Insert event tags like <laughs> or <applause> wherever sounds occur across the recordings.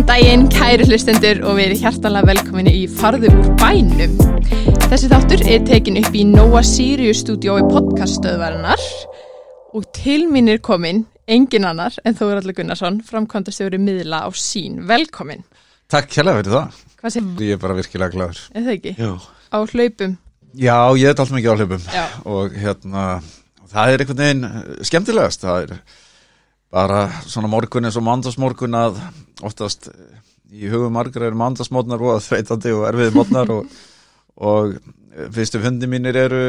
Góðan daginn, kæru hlustendur og við erum hjartalega velkominni í Farðu úr bænum. Þessi þáttur er tekin upp í Nóa Sirius stúdiói podcaststöðvarinnar og til mín er komin engin annar en Þóraldur Gunnarsson, framkvæmdastjóri miðla á sín. Velkomin. Takk hérlega fyrir það. Hvað sé? Ég er bara virkilega gladur. Er það ekki? Já. Á hlaupum. Já, ég er alltaf mikið á hlaupum Já. og hérna, það er einhvern veginn skemmtilegast. Það er bara svona morgun eins og mandagsmorgun að oftast eh, í hugum margar eru mandagsmótnar og þreytandi og erfiði mótnar og, <laughs> og fyrstu fundi mínir eru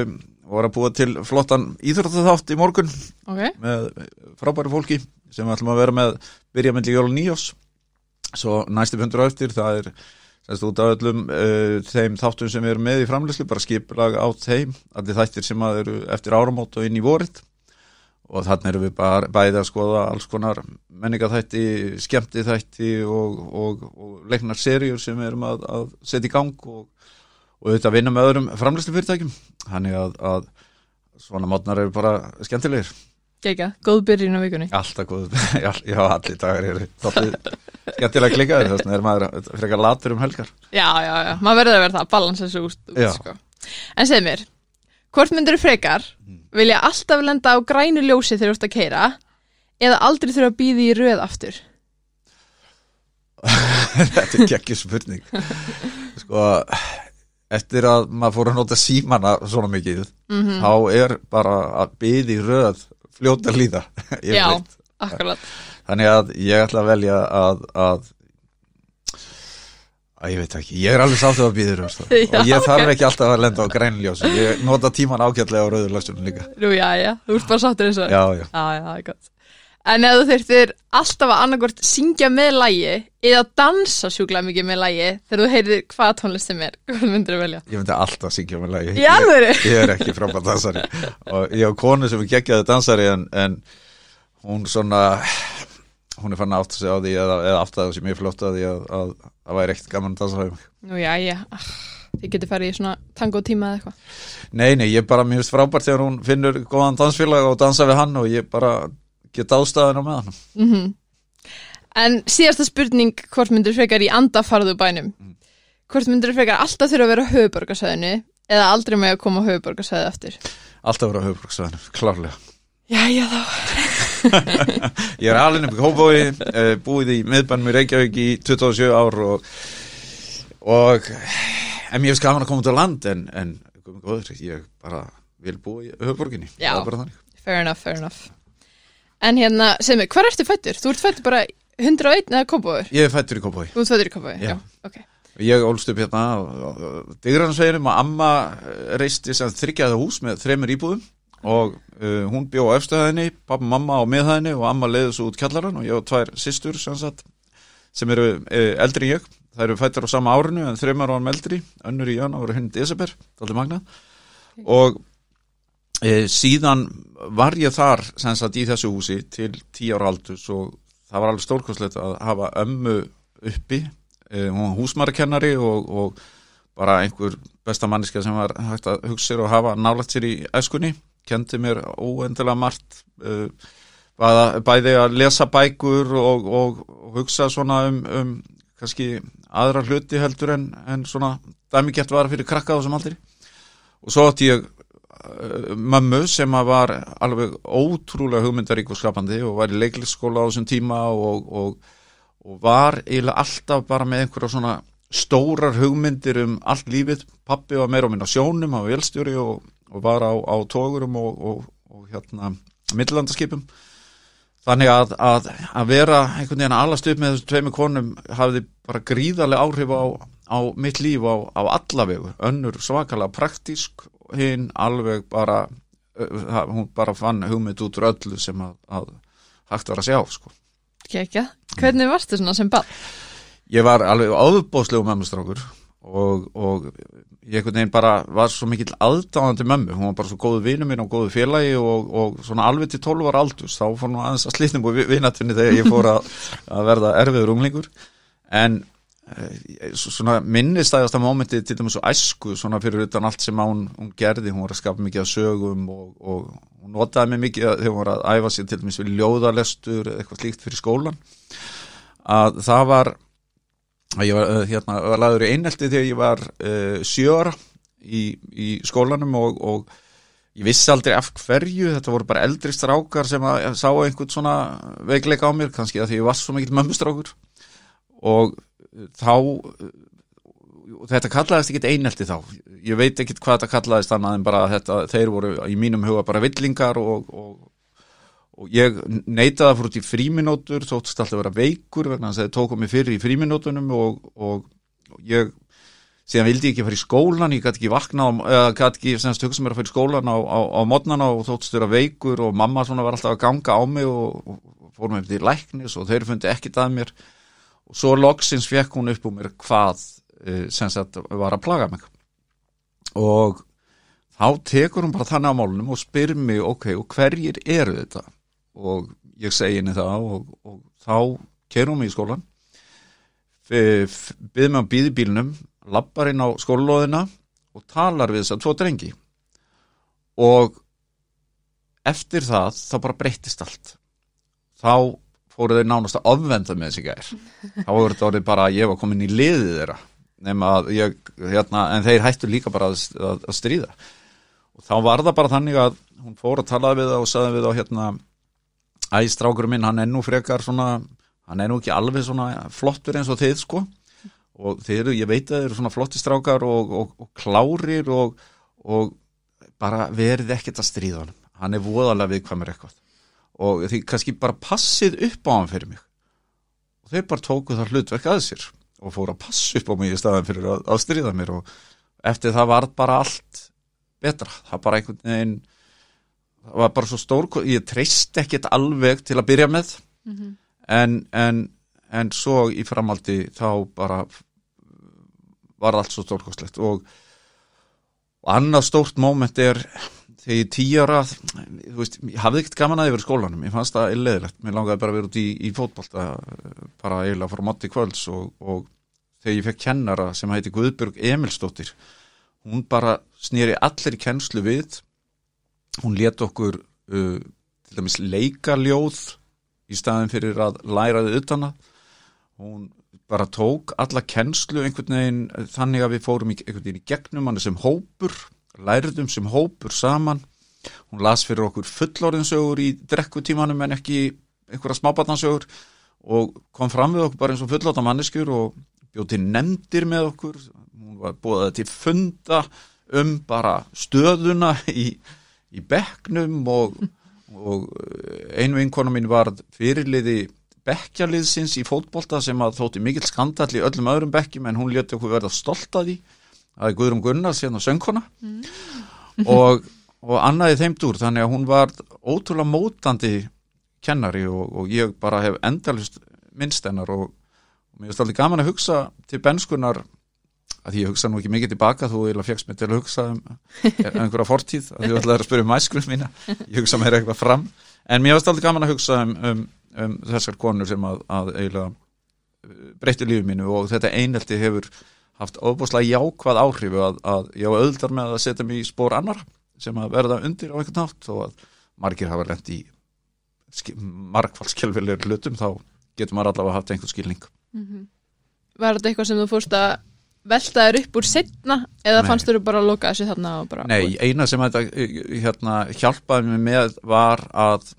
voru að búa til flottan íþróttaþátt í morgun Ok. með frábæri fólki sem við ætlum að vera með byrja með jól nýjós svo næstu fundur á eftir það er semst út af öllum uh, þeim þáttum sem við erum með í framleyslu bara skiplag á þeim, allir þættir sem að eru eftir áramót og inn í vorit og þannig erum við bara bæði að skoða alls konar menningaþætti skemmti þætti og, og, og leiknar seríur sem við erum að, að setja í gang og, og auðvitað vinna með öðrum framleyslu fyrirtækjum þannig að, að svona mótnar eru bara skemmtilegir Geika, góð byrjun á vikunni. Alltaf góð, já, <laughs> já, allir dagar eru skemmtilega klikkaður þess vegna er maður frekar latur um helgar Já, já, já, maður verður að vera það að balansa þessu Já. sko. En segð mér, hvort myndir frekar vilja alltaf lenda á grænu ljósi þegar þú ert að keira eða aldrei þurfa að býða í röð aftur? <laughs> Þetta er geggju spurning Sko, eftir að maður fór að nota símana svona mikið Mm þá er bara að byði röð fljóta líða <laughs> Já, akkurat. Þannig að ég ætla að velja að að ég veit ekki, ég er alveg sáttu að býður. <laughs> Já, og ég þarf ekki alltaf að lenda á grænljósi ég nota tíman ágætlega á rauðurlöstunum líka. Nú, já, já, þú ert bara sáttur eins og Já, já, já, já, það er gott. En ef þú þurftir alltaf að annarkvort syngja með lægi eða dansa sjúklega mikið með lægi þegar þú heyrðir hvað tónlist sem er, <laughs> hvað myndir þú velja? ég myndi alltaf syngja með lagi Í alvöru? ég, ég er ekki frábært dansari. <laughs> Og ég hafa konu sem er geggjaði dansari en, en hún svona hún er fann að átta sig á því eða, eða átta sig mjög flott að því að, að það væri ekkert gaman að dansa mig Nú, já, já, ah, þið getur farið í svona tango tíma eða eitthvað. nei, nei, ég bara mjög frábært þegar hún finnur góðan dansfélag og dansa við hann og ég bara get ástæðina með hann. Mm En síðasta spurning hvort myndir frekar í andafarðu bænum? Hvort myndir frekar alltaf þurfa að vera á höfuborgarsæðinu eða aldrei með að koma á höfuborgarsæði ég er alveg upp í Kópói uh, búið í miðbænum í Reykjavík í 27 ár og, og en mér finnst gaman að koma út á land en, en góður, ég bara vil búa í höfborginni Já. Fair enough, fair enough En hérna, segð mér, hvar ertu fættur? Þú ert fættur bara 101 eða kópáður? ég er fættur í Kópói Þú ert fættur í kópáður, já. Já. ok ég ólst upp hérna á Digransveginum og amma eh, reisti sem þryggjaði hús með þremur íbúðum og uh, hún bjó á efstöðinni pappa, mamma á miðhæðinni og amma leiði svo út kjallaran og ég og tvær systur sem, sagt, sem eru uh, eldri en ég. Það eru fættar á sama árinu en þreymar árum eldri. Önnur í ján ára hinn desember dálítið magnað. Og uh, síðan var ég þar sem sagt í þessu húsi til tíu ára aldus og það var alveg stórkostlegt að hafa ömmu uppi uh, hún var húsmarakennari og, og bara einhver besta manniska sem var hægt að hugsa sér og hafa nálægt sér í æskunni kendi mér óendilega margt uh, bæði að lesa bækur og, og, og hugsa svona um, um kannski aðra hluti heldur en, en svona dæmigert var fyrir krakka á þessum aldri. Og svo átti ég uh, mömmu sem var alveg ótrúlega hugmyndarík og skapandi og var í leiklisskóla á þessum tíma og, og, og var eiginlega alltaf bara með einhverja svona stórar hugmyndir um allt lífið pappi var meira og minna á sjónum, hann var velstjóri og, og var á, á tógurum og, og, og hérna millilandaskipum þannig að, að, að vera einhvern veginn að alast upp með þessu tveimu konum hafði bara gríðarlega áhrif á, á mitt líf á, á allavegu önnur svakalega praktísk hinn alveg bara hún bara fann hugmynd út úr öllu sem að, að hægt var að sjá sko. Kekja, hvernig varstu svona sem ball? ég var alveg áðbóðslegu mömmustrákur og, og ég einhvern veginn bara var svo mikill aðdáðandi mömmu, hún var bara svo góðu vinu mín og góðu félagi og, og svona alveg til 12 ára aldurs, þá fór nú aðeins að slitnum og vinatunni þegar ég fór að, <laughs> að verða erfiður unglingur. En eh, svona minnistæðasta mómenti til dæmis og æsku svona fyrir utan allt sem hún, hún gerði, hún var að skapa mikið af sögum og, og hún notaði mig mikið þegar hún var að æfa sig til dæmis við ljóðalestur eða eitthvað slíkt fyrir skólan að það var að ég var, uh, hérna, var laður í einhelti þegar ég var uh, sjöra í, í skólanum og, og ég vissi aldrei af hverju, þetta voru bara eldri strákar sem að sá einhvern svona veikleika á mér, kannski að því ég var svo mikill mömmustrákur. Og þá þetta kallaðist ekkit einhelti þá. Ég veit ekkit hvað þetta kallaðist annað en bara þetta, þeir voru í mínum huga bara villingar og, og, og ég neitaði að fór út í fríminótur þóttist alltaf að vera veikur vegna þess að þeir tókum mig fyrir í fríminótunum og, og ég síðan vildi ég ekki fara í skólan, ég gæti ekki vakna eða gæti ekki semst hugsa mér að fara í skólan á, á, á modnana og þóttist vera veikur og mamma svona var alltaf að ganga á mig og fór mér til læknis og þeir fundi ekkit að mér. Og svo loksins fekk hún upp úr mér hvað Eh, sem sagt var að plaga mig. Og þá tekur hún bara þannig á málunum og spyr mig ok, og hverjir eru þetta og ég segi henni það og, og þá kerum við í skólan byggðum við á býðibílnum lappar inn á skólalóðina og talar við þess að tvo drengi. Og eftir það þá bara breytist allt. Þá fóru þeir nánast að ofvenda með þessi gær. Þá voru þetta orðið bara að ég var komin í liðið þeirra að ég, hérna, en þeir hættu líka bara að, að, að stríða. Og þá var það bara þannig að hún fór að tala við það og saði við þá hérna æstrákurum minn, hann er nú frekar svona, hann er nú ekki alveg svona flottur eins og þið sko. Og þeir eru, ég veit að þeir eru svona flottistrákar og, og, og klárir og, og bara verið ekkert að stríða hann, hann er voðalega viðkvæmur eitthvað. Og því kannski bara passið upp á hann fyrir mig. Og þeir bara tóku það hlutverk að sér og fór að passa upp á mig í staðan fyrir að, að stríða mér. Og eftir það var bara allt betra, það bara einhvern veginn það var bara svo stór ég treyst ekkert alveg til að byrja með. Mm -hmm. en, en en svo í framaldi þá bara var allt svo stórkostlegt. Og, og annað stórt móment er þegar ég tíara þú veist, ég hafði ekkert gaman að yfir skólanum. Ég fannst það illeðilegt, mér langaði bara að vera út í, í fótbolta bara eiginlega frá motti kvölds og, og þegar ég fekk kennara sem heiti Guðbjörg Emilstóttir hún bara snýri allir kennslu við hún let okkur uh, til dæmis leikarljóð í staðin fyrir að læraði utana hún bara tók alla kennslu einhvern veginn þannig að við fórum einhvern veginn í gegnum hann sem hópur, læriðum sem hópur saman. Hún las fyrir okkur fullorðinsögur í drekkutímanum en ekki einhverja smábarnansögur og kom fram við okkur bara eins og fullorða manneskjur og bjóð til nefndir með okkur. Hún var búið til funda um bara stöðuna í, í bekknum og, og einu vinkona mín var fyrirliði bekkjaliðsins í fótbolta sem að þótti mikill skandall í öllum öðrum bekkjum en hún leti okkur verða stolt að því að Guðrum Gunnars hérna söngkona mm. og, og annaði þeim dúr þannig að hún var ótrúlega mótandi kennari og, og ég bara hef endalust minnst hennar og Mér finnst alltaf gaman að hugsa til benskunar að ég hugsa nú ekki mikið tilbaka þú eða fegst mér til að hugsa um einhverja fortíð, að ég ætlaði að spyrja um mæskunum mína, ég hugsa mér eitthvað fram. En mér finnst alltaf gaman að hugsa um, um, um þessar konur sem að, að eiginlega uh, breytti lífið mínu og þetta einhelti hefur haft óbúslega jákvað áhrifu að, að ég var öðldar með að setja mér í spór annar sem að verða undir á einhvern nátt og að margir hafa lend í margfaldskjálfilegur hlutum þá getur maður allavega haft einhvern skilning. Mm -hmm. Var þetta eitthvað sem þú fórst að velta þér upp úr setna eða Nei. fannst þú bara að loka þessu þarna? Nei, úr? eina sem þetta hérna, hjálpaði mig með var að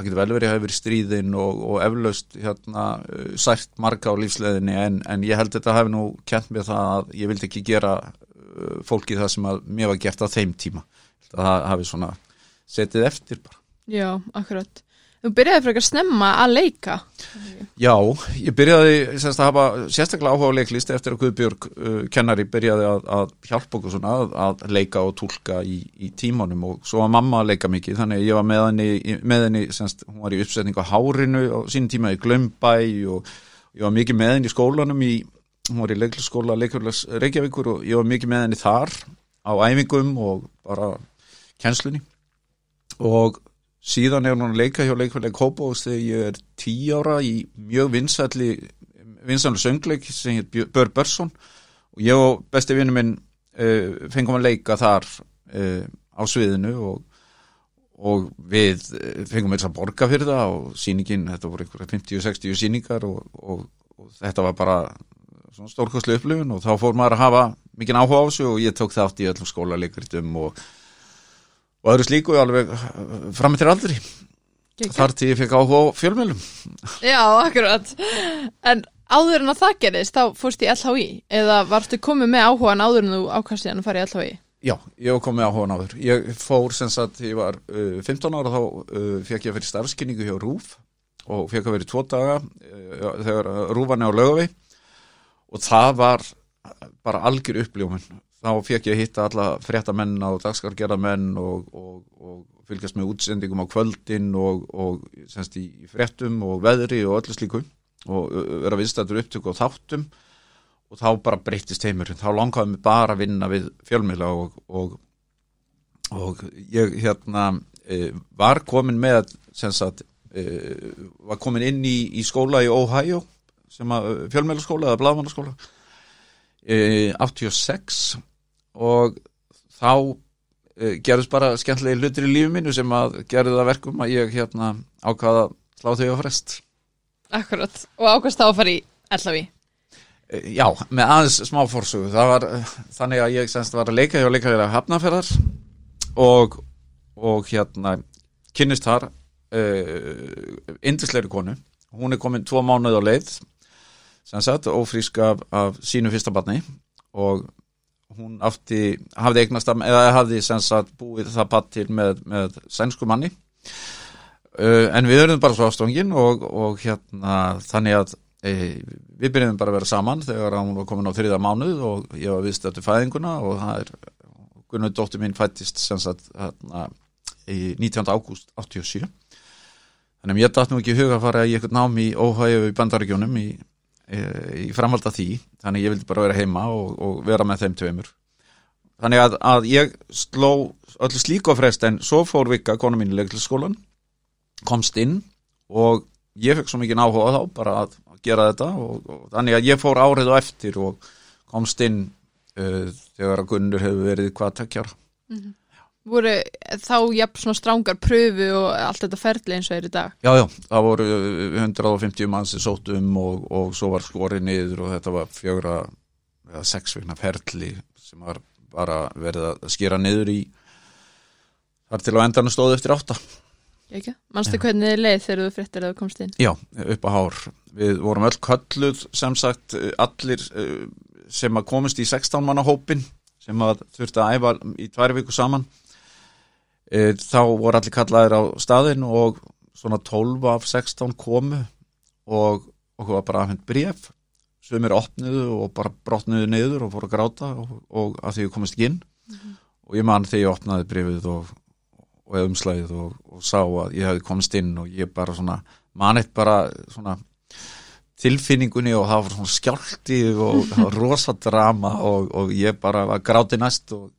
það getur vel verið að hafa verið stríðin og, og eflaust hérna, sært marga á lífsleðinni en, en ég held að þetta hefði nú kent mér það að ég vildi ekki gera uh, fólki það sem að mér var gert á þeim tíma það hafi svona setið eftir bara Já, akkurat Þú byrjaði að snemma að leika. Já, ég byrjaði semst, hafa sérstaklega áhuga á leiklist eftir að Guðbjörg uh, kennari byrjaði að, að hjálpa okkur svona að, að leika og tólka í, í tímanum og svo var mamma að leika mikið þannig að ég var með henni, með henni semst, hún var í uppsetning á Hárinu á sínum tíma í Glömbæ og ég var mikið með henni í skólanum í, hún var í leiklisskóla Leikfjörðs Reykjavíkur og ég var mikið með henni þar á æfingum og bara kjenslunni og síðan er hún leika hjá leikfélagi Kópavós þegar ég er tí ára í mjög vinsætli vinsætli söngleik sem heit Bör Börsson og ég og besti vinnu minn uh, fengum að leika þar uh, á sviðinu og, og við eh, fengum eins að borga fyrir það og síningin, þetta voru einhverja 50-60 síningar og, og, og þetta var bara svona stórkostlu upplifun og þá fór maður að hafa mikinn áhuga á þessu og ég tók þátt í öllum skólaleikurtum og, og öðru slíku alveg fram til aldri Gekk. þar til ég fekk áhuga á fjölmjölum Já, akkurat. En áður en að það gerist, þá fórst í LHI eða varstu komið með áhugan áður en þú ákast síðan að fara í LHI? Já, ég hef komið áhuga áður ég fór sem sagt, ég var uh, 15 ára þá uh, fekk ég að fyrir starfskynningu hjá RÚF og fekk að vera í tvo daga uh, þegar RÚF var neða á lögavi og það var bara algjör uppljómun þá fekk ég að hitta alla fréttamenn og dagskargerðamenn og, og, og fylgjast með útsendingum á kvöldin og, og semst í fréttum og veðri og öllu slíku og vera viðstættur upptöku og þáttum. Og þá bara breyttist heimurinn, þá langaði mig bara að vinna við fjölmiðla og, ég hérna e, var komin með sem sagt, e, var komin inn í, í skóla í Ohio sem að fjölmiðlaskóla eða blaðmannaskóla e, 86 og þá e, gerðist bara skemmtilegi hlutir í lífi mínu sem að gerði það verkum að ég hérna ákvaða að slá þau á frest Akkurat. Og ákast þá að fara í LHI? E, Já, með aðeins smá fórsögu það var eh, þannig að ég semst var að leika hjá leikaðið af hafnaferðar og, og hérna kynnist þar uh, indisleiri konu hún er komin tvo mánuð á leið sem sagt, ófrísk af, af sínu fyrsta barni og hún átti, hafði eignast að, eða hafði sagt búið það batt til með, með sænsku manni uh, en við erum bara svo ástofngin og, og hérna þannig að e, við byrjum bara að vera saman þegar hún var komin á þriða mánuð og ég var viðst eftir fæðinguna og það er Gunnar dóttir mín fættist sagt hérna, í 19. ágúst 87 þannig að mér dætt nú ekki huga að fara í eitthvað nám í óhæðu í bandaríkjónum í, í framhald af því. Þannig ég vildi bara vera heima og, og vera með þeim tveimur. Þannig að, að ég sló öllu slíku á frest en svo fór Vika, konu mín í leiklisskólan komst inn og ég fekk svo mikið áhuga þá bara að gera þetta og, og þannig að ég fór árið og eftir og komst inn uh, þegar að Gunnur hefur verið hvað takkjara. Voru þá jafn svona strángar pröfu og allt þetta ferli eins og er í dag? Já, já, það voru uh, 150 mann sem sótt um og, og svo var skorið niður og þetta var fjögra eða sex vegna ferli sem var bara verið að skera niður í þar til á endanum stóðu eftir átta. Ekki? Manstu hvernig þið leið þegar þú fréttir að þú komst inn? Já, upp á hár. Við vorum öll kölluð sem sagt allir uh, sem að komist í 16 manna hópin sem að þurfti að æfa í tvær viku saman þá voru allir kallaðir á staðin og svona 12 af 16 komu og okkur var bara aðfend bref sem er opniðu og bara brotniðu niður og fóru að gráta og, og að því komist ekki inn. Og ég man þegar ég opnaði brefið og, og umslæðið og, og sá að ég hefði komist inn og ég bara svona manitt bara svona tilfinningunni og það var svona skjálti og það var <laughs> rosa drama og, og ég bara var gráti næst og,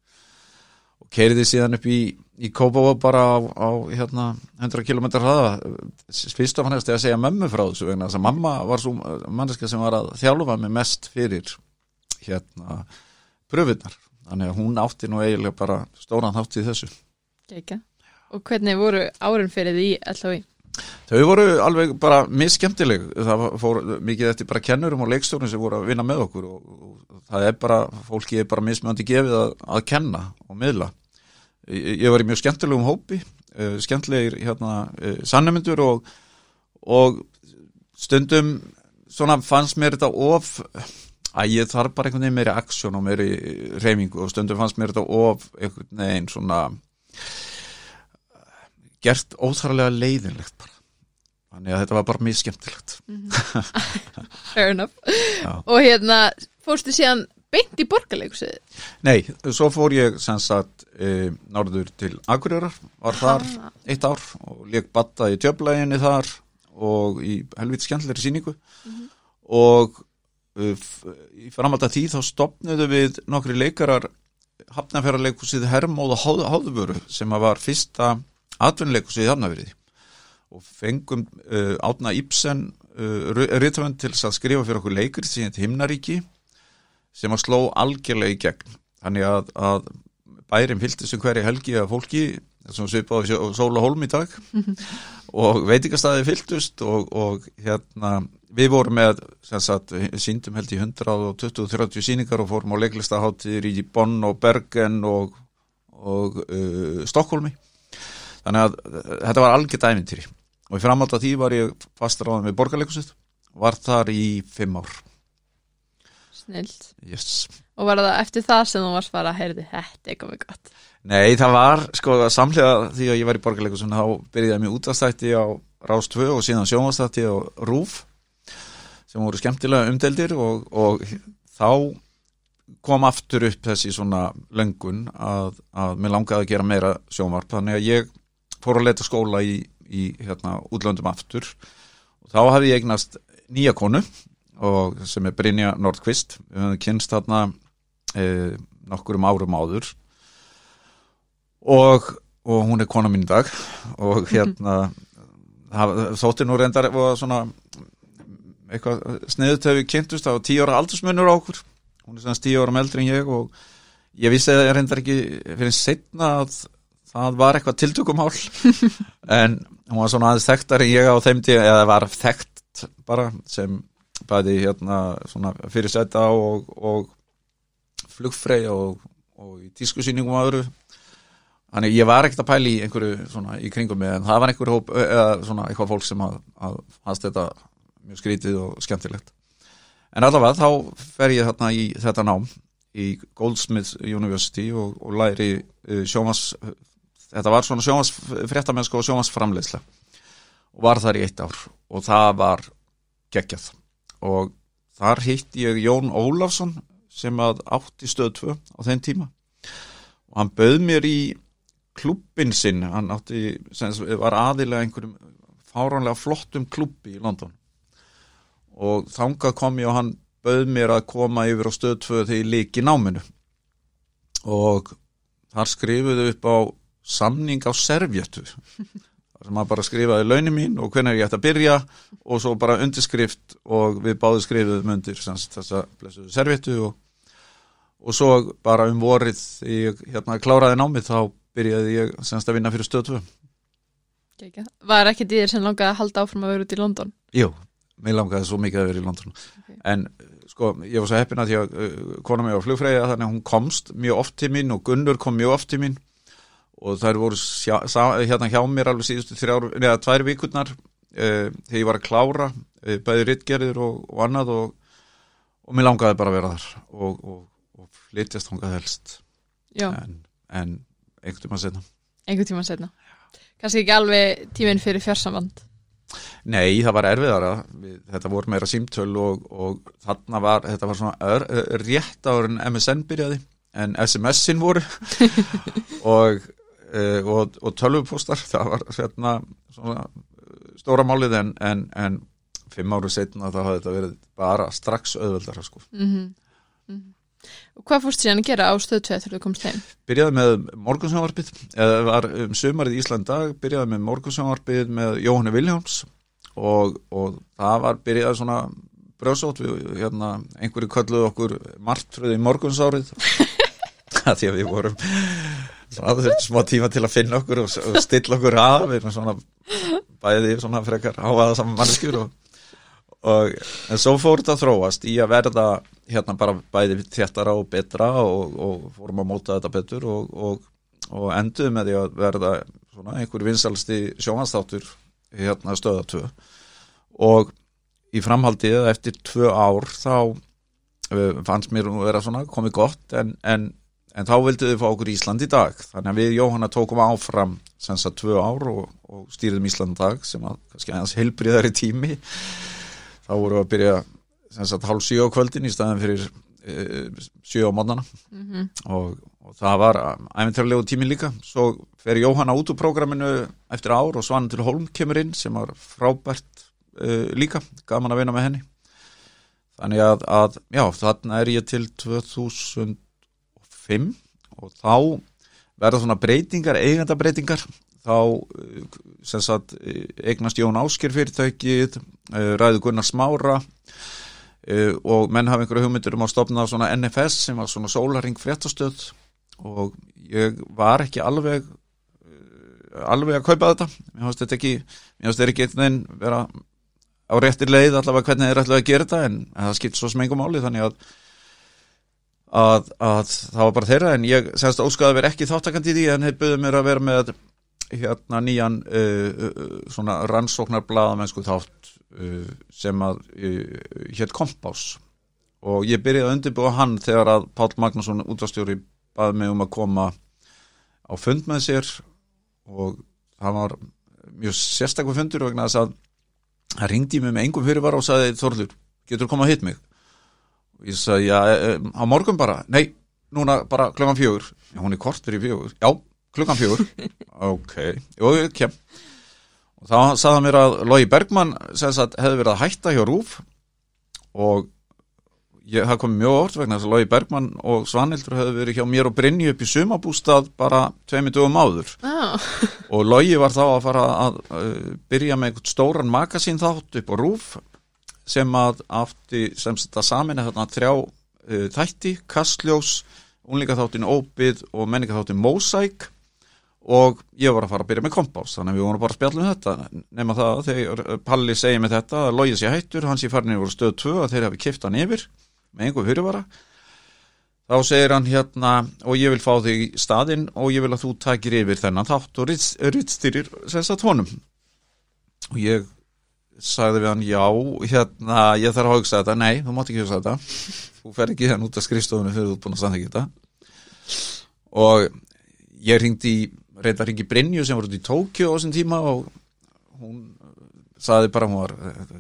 og keiriði síðan upp í, í Kópavó bara á, á hérna 100 km hraða. Fyrst og fannst ég að segja mömmu frá þessu vegna þess að mamma var svo manneska sem var að þjálfa mig mest fyrir hérna pröfunar þannig að hún átti nú eiginlega bara stóran þátt í þessu. Ekki. Og hvernig voru árin fyrir því LHI? Þau voru alveg bara misskemmtileg. Það fór mikið eftir bara kennurum og leikstjórnum sem voru að vinna með okkur og, og það er bara, fólki er bara mismjöndi gefið að, að kenna og miðla ég, var í mjög skemmtilegum hópi uh, skemmtilegir hérna uh, sannumindur og, og stundum svona fannst mér þetta of að ég þarf bara einhvern veginn meiri aksjón og meiri reymingu og stundum fannst mér þetta of einhvern veginn svona gert óþarlega leiðinlegt bara þannig að þetta var bara mjög skemmtilegt <laughs> Fair enough. Já. Og hérna, fórstu síðan beint í borgarleikusið? Nei, svo fór ég sagt e, norður til Akureyrar var þar Ah. eitt ár og leik batta í tjöflæginni þar og í helviti skemmtilegri síningu og e, í framhald að því þá stopnuðu við nokkri leikarar hafnafjörarleikusið Hermóð og Háð- Háðuvöru sem var fyrsta atvinnuleikusið í Hafnafjörði og fengum uh, Átna Ibsen uh, rithöfund til að skrifa fyrir okkur leikir sem heit Himnaríki sem að sló algjörlega í gegn. Þannig að, að bærim fylgdi sem hverju helgi að fólki sem svipað á Sóla Holm í dag. <laughs> Og veitingastæði fylgdust og, og hérna við vorum með sem sagt, síndum held í 120-30 síningar og fórum á leiklistaháttir í Bonn og Bergen og, og uh, Stokkólmi þannig að uh, þetta var algjört æfintýri og í framhald af því var ég fastráðan við borgarleikusið var þar í fimm ár Snilt. yes. Og var það eftir það sem þú varst bara að heyrði, þetta er komið gott. Nei, það var sko samlega því að ég var í borgarleikusinu þá byrjaði ég mér útastætti á Rás 2 og síðan sjónvastætti á Rúf sem voru skemmtilega umdeldir og, og þá kom aftur upp þessi svona löngun að, að mér langaði að gera meira sjónvarp þannig að ég fór að leta skóla í, í hérna, útlöndum aftur og þá hafði ég eignast nýja konu og sem er Brynja Nordqvist. Við höfum kynst þarna e, nokkur um árum áður. Og, og hún er kona mín dag. Og hérna þóttir nú reyndar og svona eitthvað sniðut hefur kynntust. Á tíu ára aldursmunur á okkur. Hún er svona tíu ára meldri en ég og ég vissi að ég reyndar ekki fyrir setna að það var eitthvað tiltökumál. <laughs> En hún var svona aðeins þekktar en ég á þeim tíu eða var þekkt bara sem bæði hérna svona fyrir setja og, og flugfrey og, og í tískusýningum og öðru. Þannig ég var ekkert að pæli í einhverju svona í kringum mig en það var einhverju hóp eða svona eitthvað fólk sem að, að hans þetta mjög skrítið og skemmtilegt. En allavega þá fer ég þarna í þetta nám í Goldsmiths University og, og læri uh, sjómas, þetta var svona sjómas fréttamennsku og sjómas framleiðsla og var þar í eitt ár og það var geggjað og þar hitt ég Jón Ólafsson sem að átti stöð 2 á þenn tíma. Og hann bauð mér í klubbin sinn, hann átti var aðilega einhverjum fáránlega flottum klubbi í London. Og þangað kom ég og hann bauð mér að koma yfir á stöð 2 þegar ég líki náminu. Og þar skrifuðu upp á samning á servjötu sem maður bara skrifaði launin mín og hvernig ég ætti að byrja og svo bara undirskrift og við báðu skrifuðum undir þessa blessuðu servjötu og, og svo bara um vorið ég hérna kláraði námið þá byrjaði ég semst að vinna fyrir stöðtöfu Var ekki þér sem langaði að halda áfram að vera út í London? Jú, mér langaði svo mikið að vera í London okay. en sko, ég var svo heppin að því að uh, kona mig á flugfræði þannig að hún komst mjög oft til mín og Gunnur kom mjög oft til mín og þær voru sjá, sá, hérna hjá mér alveg síðustu þrjár, neða tvær vikurnar uh, þegar ég var að klára uh, bæði rittgerðir og, og annað og, og mér langaði bara að vera þar og, og flytjast hongað helst. En, en einhvern tíma setna einhvern tíma setna kannski ekki alveg tíminn fyrir fjársamband? Nei, það var erfiðara. Þetta voru meira símtöl og, og þarna var, þetta var svona ör, rétt áður en MSN byrjaði en SMS-in voru. <laughs> Og, uh, og, og tölvupostar <laughs> það var hérna svona stóra málið en, en, en fimm áru setna þá hafði þetta verið bara strax auðveldara sko mm -hmm. Mm -hmm. Hvað fórst síðan að gera á stöð 2 þegar þú komst heim? Byrjaði með morgunsjónvarpið, eða var um sömarið í Íslandag, byrjaði með morgunsjónvarpið með Jóhanni Viljáms og, og það var byrjaði svona brjóðsótt við hérna, einhverju kölluð okkur margtröði morgunsárið <laughs> því að við vorum svona smá tíma til að finna okkur og, og stilla okkur að. Við erum svona bæðið svona frekar áaða saman mannskjur og og en svo fór þetta að þróast í að verða hérna bara bæði þéttara og betra og, og fórum að móta þetta betur og, enduð með því að verða svona einhver vinsalsti sjónastáttur hérna stöðatöð og í framhaldið eftir tvö ár þá uh, fannst mér að vera svona komið gott en, en, en þá vildu þau fá okkur Ísland í dag. Þannig að við Jóhanna tókum áfram senst að tvö ár og stýrðum Ísland í dag sem að kannski aðeins helbriðari tími. Þá voru við að byrja sagt, hálf síu á kvöldin í staðin fyrir e, síu á mótnana mm -hmm. og, og það var æfintarlegu tímin líka. Svo fer Jóhanna út úr prógraminu eftir ár og Svann til Holm kemur inn sem var frábært e, líka. Gaman að vinna með henni. Þannig að, að já, þarna er ég til 2005 og þá verða svona breytingar, eigandabreitingar þá sem sagt eignast Jón Ásker fyrirtækið eh, ræðu Gunnar Smára eh, og menn hafa einhverju hugmyndur um að stopna svona NFS sem var svona sólaring fréttastöð. Og ég var ekki alveg eh, alveg að kaupa þetta. Mér finnst þetta ekki mér finnst þetta ekki einn vera á réttir leið allavega hvernig þeir ætlaði að gera þetta en það skipt svo smengum máli. Þannig að, að, að það var bara þeirra en ég semst óskaði að vera ekki þáttakandi í því en þeir buðið mér að vera með hérna nýjan uh, uh, svona rannsóknar blaðamennsku þátt uh, sem að uh, hétt Kompás. Og ég byrjaði að undirbúa hann þegar að Pál Magnússon útastjóri baði mig um að koma á fund með sér. Og það var mjög sérstaklega fundur vegna þess að það ringdi mig með engum fyrirvara og sagði Þorður, getur þú koma að hitt mig ég sagði, já, e, á morgun bara. Nei, núna bara klukkan fjögur. Hún er kort fyrir fjögur, já, klukkan fjögur. <laughs> Ok, jú, kem. Og þá sagði hann mér að Lógi Bergmann sagt, hefði verið að hætta hjá Rúf og ég hafði komið mjög orð vegna þess að Lógi Bergmann og Svanhildur hefði verið hjá mér og Brynju upp í sumabústað bara tveimit dögum áður. Ah. og Lógi var þá að fara að uh, byrja með einhvern stóran magasín þátt upp á Rúf sem að afti sem þetta samin er þarna þrjá uh, þætti, Kastljós unlingaþáttin Óbið og menningaþáttin Mósæk og ég var að fara að byrja með kompás þannig að við vorum bara að spjalla um þetta. Nema það þegar Palli segi með þetta að Lógi sé hættur, hans í farnir voru stöð 2 að þeir hafi kipt hann yfir með einhver fyrirvara. Þá segir hann hérna og ég vil fá þig í staðinn og ég vil að þú takir yfir þennan þátt og rittstýrir semst að tónum og ég sagði við hann já, hérna ég þarf að hugsa þetta, nei, þú mátt ekki hugsa þetta. Þú fer ekki hérna út af skrifstofunum fyrir þú búin að ekki þetta. Og ég ringdi í reyndar ringi Brynju sem voru út í Tókjó á þessum tíma og hún saði bara, hún var,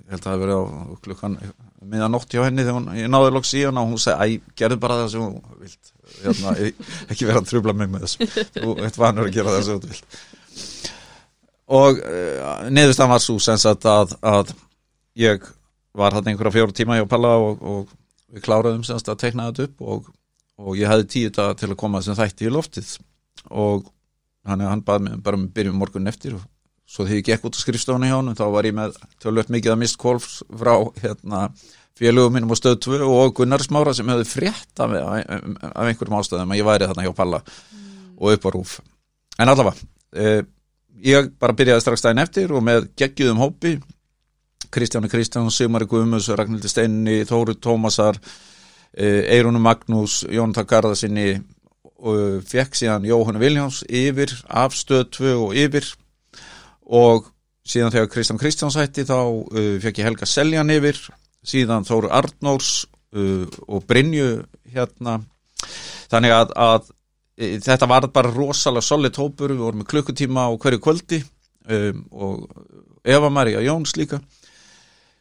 held að það hefði verið á klukkan miðan nótt hjá henni þegar hún, ég náði loks í hana og hún segi, æ, gerðu bara það sem hún vilt, hérna, <laughs> ekki vera að trubla mig með þess, þú ert vanur að gera það sem þú vilt og uh, eh, neðustan var svo sens að, að, ég var hann einhverja fjóru tíma hjá Palla og, og við kláraðum semst að tekna þetta upp og, og ég hefði tíu dag til að koma sem þætti í loftið og hann, hann baði mig bara með byrjum morgun eftir og svo þegar ég gekk út á skrifstofni hjá hann þá var ég með tölvöld mikið að mist kolfs frá hérna, félögum minnum á stöð 2 og Gunnar Smára sem hefði frétta af, af einhverjum ástæðum að ég væri þarna hjá Palla mm. og upp á rúf en allavega eh, ég bara byrjaði strax daginn eftir og með geggjum hópi. Kristjáni Kristján, Sigmari Guðmus Ragnhildi Steinni, Þóru Tómasar eh, Eirunu Magnús Jón Takarðarsinni og fekk síðan Jóhann Viljáns yfir af stöð 2 og yfir. Og síðan þegar Kristján Kristjáns hætti þá uh, fekk ég Helga Seljan yfir síðan Þóru Arnórs og Brynju hérna. Þannig að, að þetta var bara rosalega solid hópur, við vorum með klukkutíma á hverju kvöldi um, og Eva Maria Jóns líka.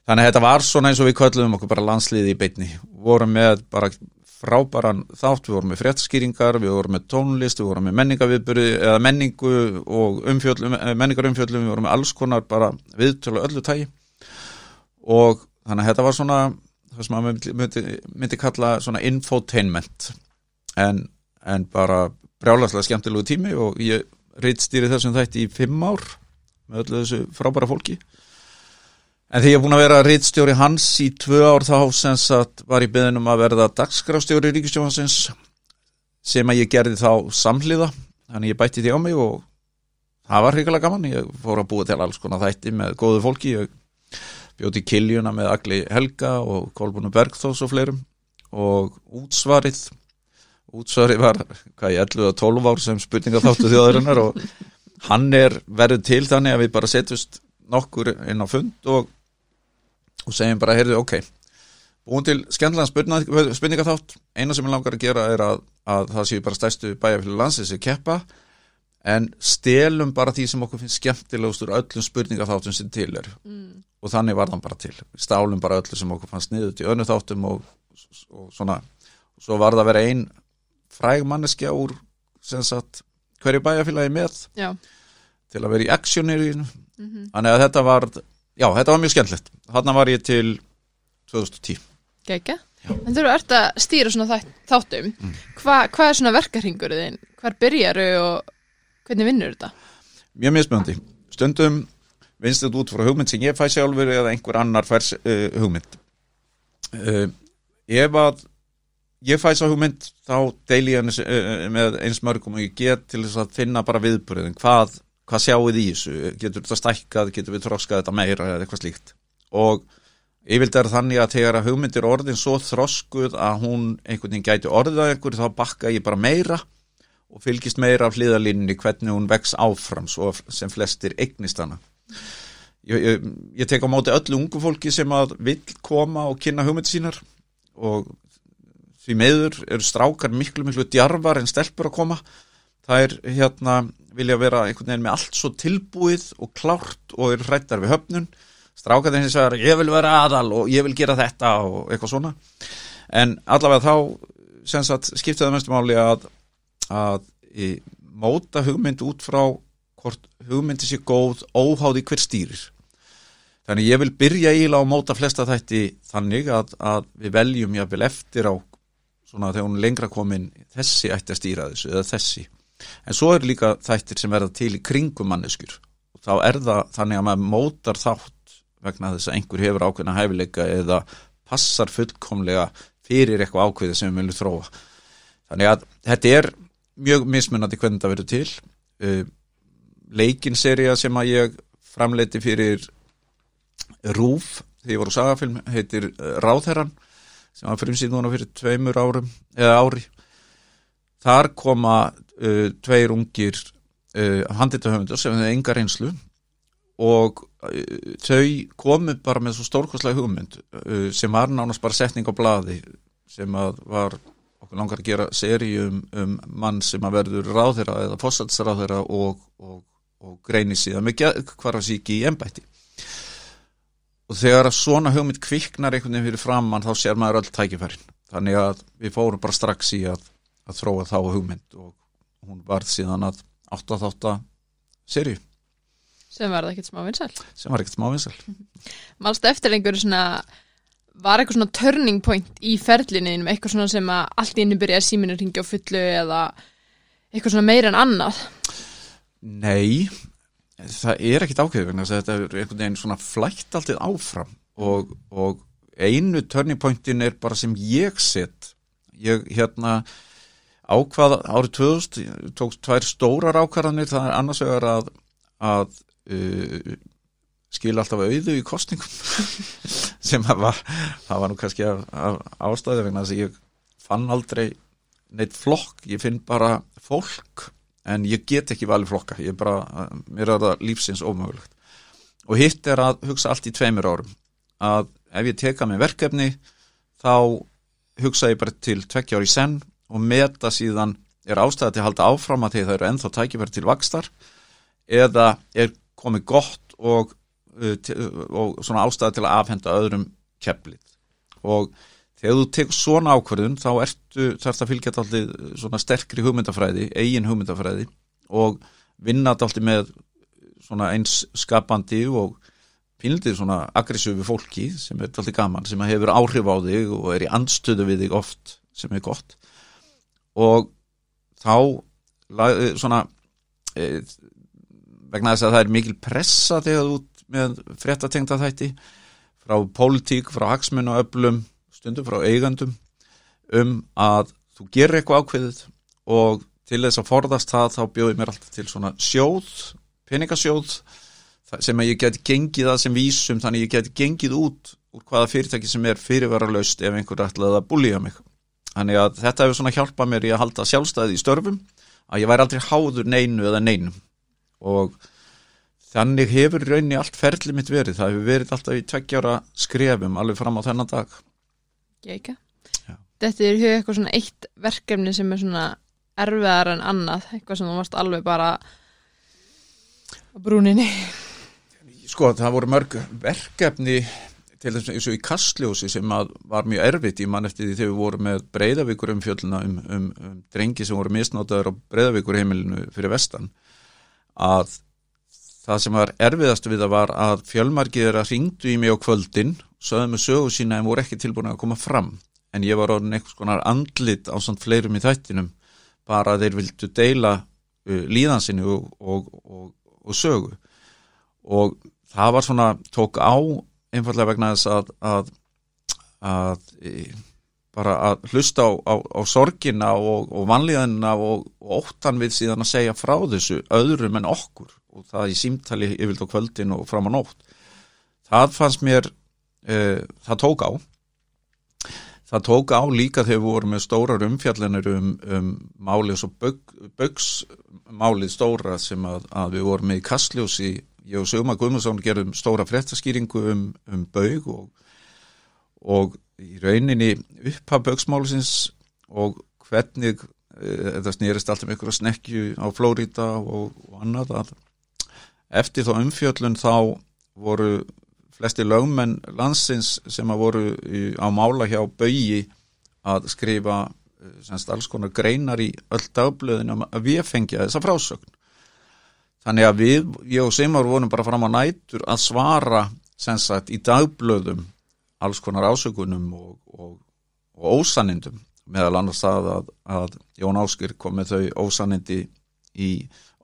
Þannig að þetta var svona eins og við kvöldum okkur bara landsliði í beitni vorum með bara frábæran þátt, við vorum með fréttaskýringar, við vorum með tónlist, við vorum með menningaviðbyrði eða menningu og umfjöllum, eh, menningarumfjöllum, við vorum með alls konar bara viðtölu öllu tægi og þannig að þetta var svona það sem maður myndi, myndi kalla svona infotainment. En, en bara brjálagslega skemmtilegu tími og ég reittstýri þessum þætti í fimm ár með öllu þessu frábæra fólki. En því ég er búin að vera rittstjóri hans í tvö ár þá sem sagt var ég beðin um að verða dagskrástjóri ríkistjófansins sem að ég gerði þá samhliða. Þannig ég bætti því á mig og það var hrigalega gaman, ég fór að búa til alls konar þætti með góðu fólki. Ég bjóti kiljuna með Agli Helga og Kolbúnu Bergþós og fleirum. Og útsvarið útsvarið var hvað ég 11-12 ár sem spurninga þáttu þjóðarinnar og hann er verið til þannig að við bara setjust nokkur inn á fund og og segjum bara, heyrðu, ok búin til skemmtilega spurningaþátt. Eina sem ég langar að gera er að, að það séu bara stæstu bæjarfélag landsins að keppa en stelum bara því sem okkur finnst skemmtilegust úr öllum spurningaþáttum sem til er mm. og þannig var þann bara til. Stálum bara öllu sem okkur fannst niður til önnu þáttum og, og svona og svo var það að vera ein fræg manneskja úr sagt, hverju bæjarfélagi með Já. til að vera í aksjónir mm -hmm. þannig að þetta var já, þetta var mjög skemmtilegt hann var ég til 2010 Geika, en þú eru öll að stýra svona þáttum mm. Hva, hvað er svona verkarhingur þinn? Hvar byrjar þau og hvernig vinnur þetta? Mjög mismöndi, stundum vinnst þetta út frá hugmynd sem ég fæ sjálfur eða einhver annar færs uh, hugmynd uh, ef að ég fæ svo hugmynd þá deil ég henni uh, með eins mörgum og ég get til þess að finna bara viðbúriðin hvað hvað sjáu þið í þessu, getur þetta stækkað? Getur við tróskað þetta meira eða eitthvað slíkt? Og yfirlega er þannig að þegar að hugmyndir orðin svo þroskuð að hún einhvern veginn gæti orðið að einhver þá bakka ég bara meira og fylgist meira af hliðalínni hvernig hún vex áfram svo sem flestir eignist hana. Ég, ég, ég tek á móti öllu ungu fólki sem að vil koma og kynna hugmyndir sínar og því meður eru strákar miklu miklu djarvar en stelpur að koma. Það er hérna vilja vera einhvern veginn með allt svo tilbúið og klárt og eru hrættar við höfnun. Strákaðin hins vegar, ég vil vera aðal og ég vil gera þetta og eitthvað svona. En allavega þá sem sagt skiptið það mestu máli að að í, móta hugmynd út frá hvort hugmyndi sé góð óháði hver stýrir. Þannig ég vil byrja íla á móta flesta þætti þannig að, að við veljum jáfnvel eftir á svona þegar hún lengra komin þessi ætti að stýra þessu eða þessi en svo er líka þættir sem verða til í kringum manneskur og þá er það þannig að maður mótar þátt vegna þess að einhver hefur ákveðna hæfileika eða passar fullkomlega fyrir eitthvað ákveði sem við viljum þróa. Þannig að þetta er mjög mismunandi hvernig það verður til. Uh, Leikinserja sem að ég framleiti fyrir Rúf, því ég var á sagafilm, heitir uh, Ráðherran, sem var fyrir síðan fyrir tveimur árum, ári. Þar koma uh, tveir ungir uh, handitahöfundur sem hefur enga reynslu og uh, þau komu bara með svo stórkoslega hugmynd uh, sem var nánast bara setning á bladi sem var okkur langar að gera seri um, um mann sem að verður ráðherra eða fósatsráðherra og, og, og greini síðan með hvar að síki í ennbætti og þegar að svona hugmynd kviknar einhvern veginn fyrir framann þá sér maður öll tækifærin. Þannig að við fórum bara strax í að, að þróa þá hugmynd og hún varð síðan að 8-8 serju sem var ekkert smá vinsal sem var ekkert smá vinsal Málst eftir einhverju svona var eitthvað svona turning point í ferlinniðinum eitthvað svona sem að allt í innu byrja síminu ringi á fullu eða eitthvað svona meira en annað? Nei það er ekkit ákveður þetta er einhvern veginn svona flætt alltið áfram og, og einu turning pointin er bara sem ég set. Ég hérna ákvað árið 2000 tók tvær stórar ákvarðanir. Það er annars vegar að, að uh, skil alltaf auðu í kostningum <laughs> sem var, það var nú kannski af, af ástæðu vegna þess að ég fann aldrei neitt flokk, ég finn bara fólk en ég get ekki valið flokka, ég bara, mér er það lífsins ómögulegt. Og hitt er að hugsa allt í tveimur árum. Að ef ég teka með verkefni þá hugsa ég bara til tvekkjári senn og meta síðan er ástæða til að halda áfram að því það eru ennþá tækifæri til vakstar eða er komið gott og, uh, og svona ástæða til að afhenda öðrum keflið. Og þegar þú tekur svona ákverðun þá ertu þarfst að fylgja alltaf svona sterkri hugmyndafræði, eigin hugmyndafræði og vinna alltaf með svona eins skapandi og pínlítið svona aggressífi fólki sem er alltaf gaman, sem hefur áhrif á þig og er í andstöðu við þig oft sem er gott. Og þá svona e, vegna þess að það er mikil pressa þegar þú með fréttatengta þætti frá pólitík, frá hagsmun og öflum, stundum frá eigandum um að þú gerir eitthvað ákveðið og til þess að forðast það þá bjóði mér alltaf til svona sjóð, peningasjóð sem að ég geti gengið það sem vísum þannig ég geti gengið út úr hvaða fyrirtæki sem er fyrirvara-laust ef einhver ætlaði að búlíja mig. Þannig að þetta hefur svona hjálpað mér í að halda sjálfstæði í störfum að ég væri aldrei háður neinu eða neinum. Og þannig hefur raunni allt ferli mitt verið, það hefur verið alltaf í tveggjára skrefum alveg fram á þennan dag Geika Þetta er huga eitthvað svona eitt verkefni sem er svona erfiðar en annað? Eitthvað sem þú varst alveg bara á brúninni? Sko það voru mörg verkefni til þess að eins og í kastljósi sem var mjög erfitt. Í mann eftir því þegar við vorum með breyðavíkur um fjölduna um, um, um drengi sem voru misnátaður á breyðavíkur heimilinu fyrir vestan að það sem var erfiðast við það var að fjölmarkið er að ringdu í mig á kvöldin sögðu með sögu sína en voru ekki tilbúin að koma fram. En ég var orðin eitthvað skonar andlit á samt fleirum í þættinum bara þeir vildu deila uh, líðansinu og, og, og, og sögu. Og það var svona tók á einfallega vegna þess að að, að bara að hlusta á, á, á sorgina og, vanlíðanina og, óttan við síðan að segja frá þessu öðrum en okkur og það í símtali yfirlt á kvöldin og fram á nótt. Það fannst mér uh, það tók á. Það tók á líka þegar við vorum með stórar umfjallinir um, um málið svo bögsmálið stóra sem að, að við vorum með í Kastljósi. Ég og Sigmar Guðmundsson gerðum stóra fréttaskýringu um, um bög og, og í rauninni upphaf bögsmálisins og hvernig e, þetta snýrist alltaf um ykkur að snekju á Flórida og, og annað að eftir þá umfjöllun þá voru flesti lögmenn landsins sem að voru á mála hjá bögi að skrifa e, semst alls konar greinar í öll dagblöðin um að við fengja þessa frásögn. Þannig að við, ég og Simar vorum bara fram á nætur að svara sagt, í dagblöðum alls konar ásökunum og, og, og ósanindum meðal annars það að, að Jón Áskir kom með þau ósanindi í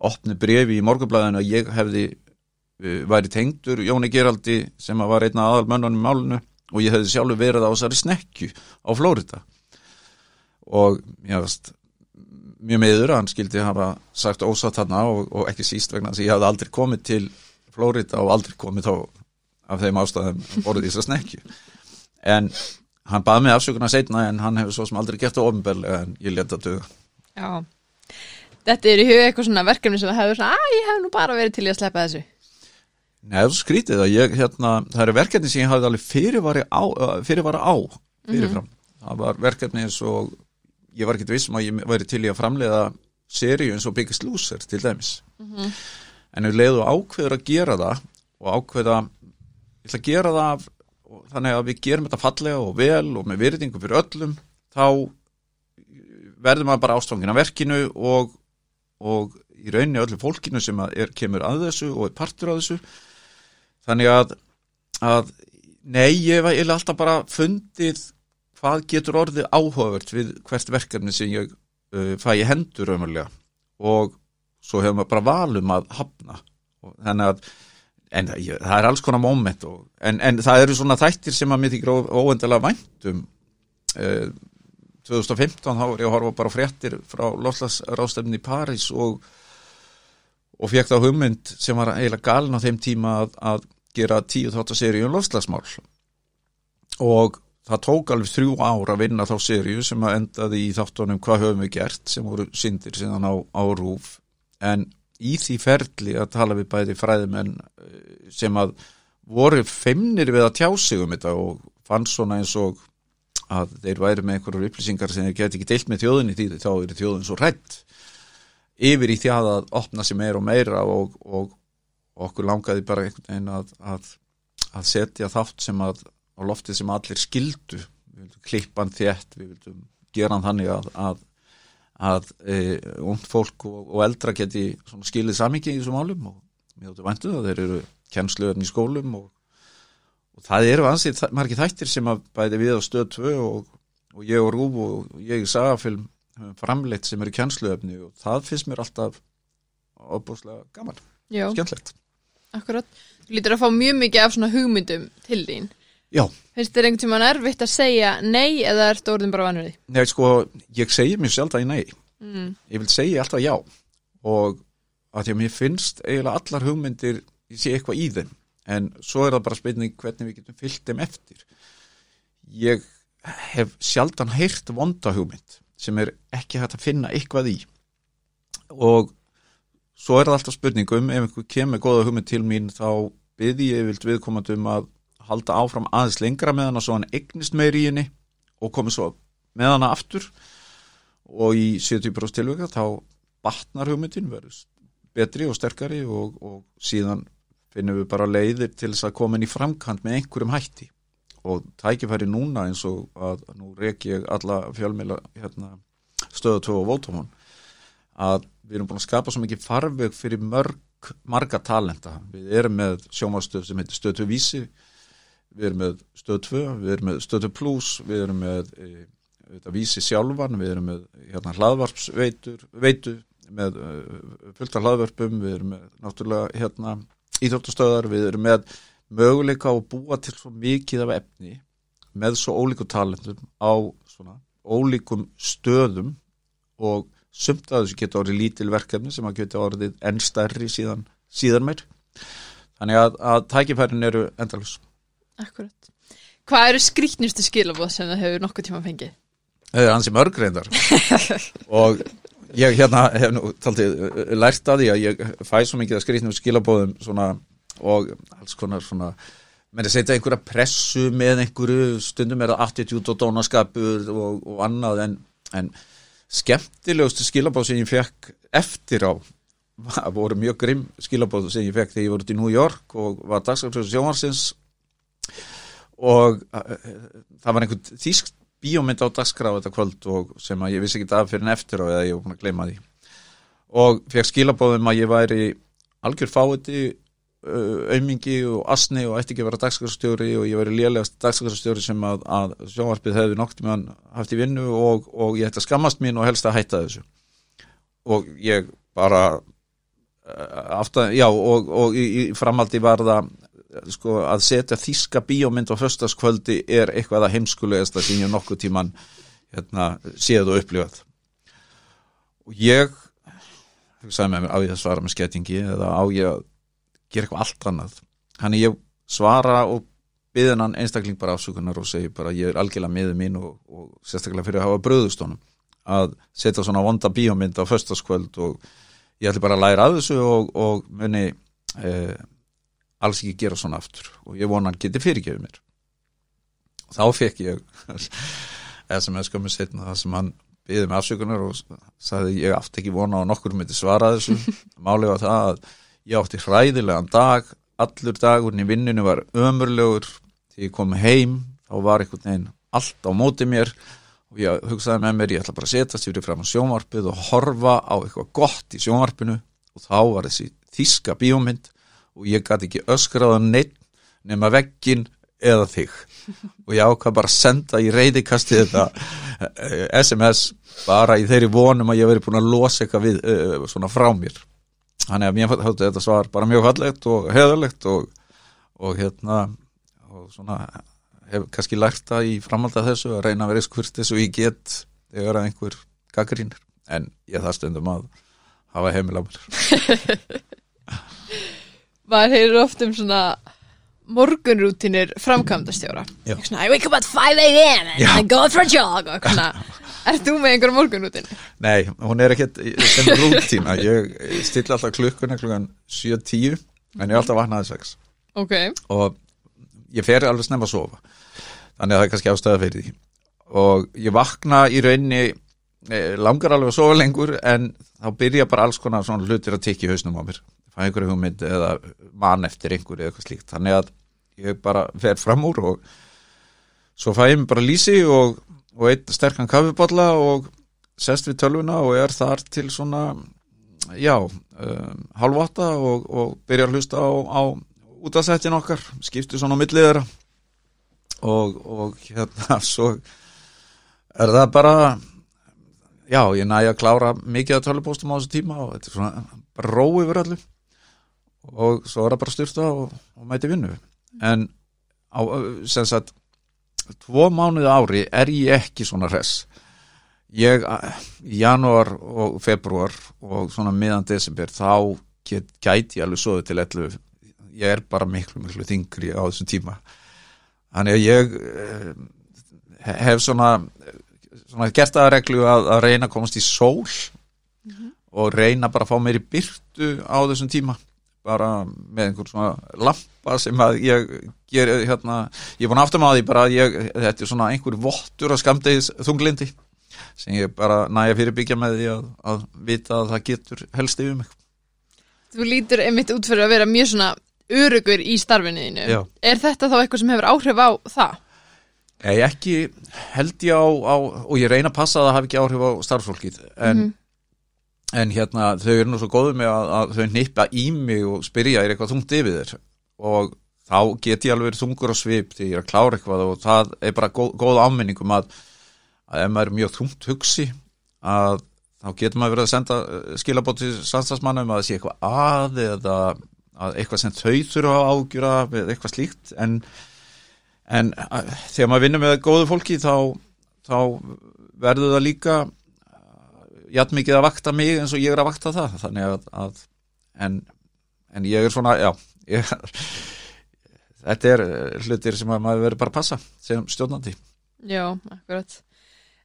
opni brefi í morgublaðinu að ég hefði væri tengdur Jóni Geraldi sem var einna aðal mönnunum málunu og ég hefði sjálfur verið á þessari snekju á Flórida og ég veist mjög meður að hann skildi hafa sagt ósatt hann og, og ekki síst vegna þess að ég hafði aldrei komið til Flórida og aldrei komið þá af þeim ástæðum borðið í þess að snekju en hann baði mig afsökunar setna en hann hefur svo sem aldrei gert það ofinbellega en ég leta að döga Já, þetta er í huga eitthvað svona verkefni sem hefur svona að ég hef nú bara verið til í að sleppa þessu Nei, það er svo skrítið að ég hérna, það eru verkefni sem ég hafði alveg fyrirvara á, fyrirvara á fyrirfram, mm -hmm. það var verkefni eins og ég var ekkert vissum að ég væri til í að framleiða seríu eins og Biggest Loser til dæmis mm -hmm. en við leiðum ákveður að gera það og ákveða ég ætla að gera það þannig að við gerum þetta fallega og vel og með virðingu fyrir öllum þá verðum við bara ástofangin af verkinu og, og í rauninni öllu fólkinu sem er, kemur að þessu og er partur af þessu þannig að, að nei, ég hef alltaf bara fundið hvað getur orðið áhugavert við hvert verkefni sem ég uh, fæ í hendur raunverulega. Og svo hefur maður bara valum að hafna. Að en ég, það er alls konar móment og, en, en það eru svona þættir sem að mér þykir óendilega væntum uh, 2015 þá er ég að horfa bara fréttir frá loslasrástefni í París og og fekk þá hugmynd sem var eiginlega galin á þeim tíma að, að gera tíu þáttaserið um loslasmál og það tók alveg þrjú ár að vinna þá sériu sem að endaði í þáttunum hvað höfum við gert sem voru syndir síðan á, á rúf en í því ferli að tala við bæði fræðimenn eh, sem að voru feimnir við að tjá sig um þetta og fann svona eins og að þeir væri með einhverjum upplýsingar sem þeir geti ekki deilt með þjóðinni því þá eru þjóðin svo rætt yfir í því að opna sér meira og meira og, og, og okkur langaði bara einhvern veginn að, að, að setja þátt sem að á loftið sem allir skildu. Við vildum klippan þétt, við vildum gera hann þannig að að, að e, ungd fólk og, og eldra geti skilið samingi í þessum álum og mér áttu vantu það, þeir eru kennsluðurinn í skólum og, og það eru ansið margir þættir sem að bæði við á stöð 2 og, og ég og Rúf og ég í sagafilm framleitt sem eru kennsluöfni og það finnst mér alltaf óbúslega gaman, skemmtlegt Akkurat, þú lítur að fá mjög mikið af svona hugmyndum til þín Já. Finnst þér einhvern tíma erfitt að segja nei eða er þetta orðin bara því? Nei, sko, ég segi mér sjálf það í nei. Mm. Ég vil segja alltaf já og að því að mér finnst eiginlega allar hugmyndir, ég sé eitthvað í þeim en svo er það bara spilning hvernig við getum fyllt þeim eftir. Ég hef sjaldan heyrt vonda hugmynd sem er ekki hægt að finna eitthvað í og svo er það alltaf spurningum ef einhver kemur goða hugmynd til mín þá byrði ég vilt viðkomandum að halda áfram aðeins lengra með hana svo hann eignist meir í henni og komið svo með hana aftur. Og í 70% tilvöka þá batnar hugmyndin verður betri og sterkari og, og síðan finnum við bara leiðir til þess að koma inn í framkant með einhverjum hætti. Og tækifæri núna eins og að nú rek ég alla fjölmila hérna, 2 og Vótumón að við erum búin að skapa svo mikið farveg fyrir mörg marga talenta. Við erum með sjómastöð sem heitir stöðu 2 vísi við erum með stöð 2, við erum með stöð 2 plus, við erum með e, vísi sjálfan, við erum með hérna, hlaðvarpsveitur veitu, með e, fullta hlaðvarpum við erum með náttúrulega hérna, íþróttastöðar, við erum með möguleika á að búa til svo mikið af efni með svo ólíku talentum á svona ólíkum stöðum og sumt að þessu geta orðið lítil verkefni sem að geta orðið enn stærri síðan, síðan meir þannig að, að tækifærin eru endalus Akkurat. Hvað eru skrýtnustu skilabóð sem það hefur nokkuð tíma fengið? Það er hansi mörg reyndar <laughs> og ég hérna hef nú taldið lært að því að ég fæ svo mikið að skrýtnum skilabóðum svona og alls konar svona menn að setja einhverja pressu með einhverju stundum er það attitút og dónaskapur og, og annað en, en skemmtilegustu skilabóð sem ég fekk eftir á voru mjög grimm skilabóð sem ég fekk þegar ég voru í New York og var dagskrafsjóðs sjónarsins og uh, það var einhvern þýsk bíómynd á dagskraf þetta kvöld og sem að ég vissi ekki af fyrir en eftir og eða ég var búin að gleyma því. Og fekk skilabóðum að ég væri algjör fáiði aumingi og asni og ætti ekki að vera dagskrafstjóri og ég væri lélegast dagskrafstjóri sem að, að sjónvarpið hefði nokt með hann haft í vinnu og, og ég ætti að skammast mín og helst að hætta þessu. Og ég bara aftan, já og, og í, framaldi var það sko að setja þíska bíómynd á höstaskvöldi er eitthvað að heimskulegast að síðan nokkuð tíman hérna, séð og upplifað. Og ég hugsaði með mér á ég að svara með skettingi eða á ég að gera eitthvað allt annað. Hann ég svara og byðin hann einstakling bara afsökunar og segi bara ég er algjörlega miður mín og, og sérstaklega fyrir að hafa bröðustónum að setja svona vonda bíómynd á höstaskvöld og ég ætli bara að læra að þessu og, og muni eh, alls ekki gera svona aftur. Og ég vona hann geti fyrirgefið mér. Þá fekk ég SMS komið setna það sem hann byggði með afsökunar og sagði ég aftur ekki vona á nokkur myndi svara þessu. <laughs> Málið var það að ég átti hræðilegan dag. Allur dagurinn í vinninu var ömurlegur. Þegar ég kom heim þá var einhvern veginn allt á móti mér. Og ég hugsaði með mér ég ætla bara að setjast yfir fram á sjónvarpið og horfa á eitthvað gott í sjónvarpinu. Og þá var þessi þíska bíómynd og ég gæti ekki öskraða neitt nema veggin eða þig. Og ég ákvað bara að senda í reyðikasti þetta SMS bara í þeirri vonum að ég veri búin að losa eitthvað við, uh, svona frá mér þannig að mér hætti þetta svar bara mjög hallegt og heðalegt og, og hérna og svona hef kannski lært það í framhald að þessu að reyna að vera skvurt þessu ég get þegar að einhver gaggrínir en ég það stundum að hafa heimil á mér <laughs> maður heyrir oft um svona morgunrútinir framkvæmdastjóra Já. svona, I wake up at 5 a.m. and Já. I go for a jog og svona, <laughs> ert þú með einhver morgunrútin? Nei, hún er ekkert sem rútína. Ég stilla alltaf klukkuna klukkan 7.10 en ég er alltaf vaknaði 6 ok, og ég fer alveg snemma að sofa. Þannig að það er kannski ástæða fyrir því. Og ég vakna í rauninni eh, langar alveg að sofa lengur en þá byrja bara alls konar svona hlutir að tekja í hausnum á mér. Fæ einhverju hugmynd eða mann eftir einhverju eða eitthvað slíkt. Þannig að ég bara fer fram úr og svo fæ ég mig bara lýsi og, og einn sterkan kaffibotla og sest við tölvuna og er þar til svona já, um, halv átta og, og byrja að hlusta á, á útastættin okkar, skiptu svona á millið þeirra. Og, og hérna <laughs> svo er það bara já, ég næja að klára mikið af tölvupóstum á þessu tíma og þetta er svona bara ró yfir öllu. Og svo er það bara styrta og, og mæti vinnu. En á, sem sagt tvo mánuði ári er ég ekki svona hress. Ég, í janúar og februar og svona miðan desember þá get, gæti ég alveg soðið til 11 ég er bara miklu miklu þingri á þessum tíma. Þannig að ég eh, hef svona, svona gert að reglu að, að reyna að komast í sól og reyna bara að fá meiri byrtu á þessum tíma bara með einhver svona lampa sem að ég ger hérna, ég er búin aftur með því bara að ég, þetta er svona einhver vottur af skamdegis þunglindi sem ég bara næja fyrirbyggja með því að, að vita að það getur helst yfir mig þú lítur einmitt út fyrir að vera mjög svona örugur í Já. er þetta þá eitthvað sem hefur áhrif á það? Nei, ekki held ég á, á og ég reyna að passa að það hafi ekki áhrif á starfsfólkið en, en hérna þau eru nú svo góðu með að, að þau nippa í mig og spyrja er eitthvað þungt yfir þér? Og þá get ég alveg verið þungur á svip þegar ég er að klára eitthvað og það er bara góð, góð áminningum að, að ef maður er mjög þungt hugsi að þá getur maður verið að senda skilabótt til samstagsmannum að það sé eitthvað að eða að eitthvað sem þau þurfa að ágjöra eða eitthvað slíkt. En en að, þegar maður vinnur með góðu fólki þá, þá verður það líka jætt mikið að vakta mig eins og ég er að vakta það þannig að, að en, en ég er svona, já ég, <laughs> þetta er eh, hlutir sem að maður verður bara að passa sem stjórnandi Já, akkurat.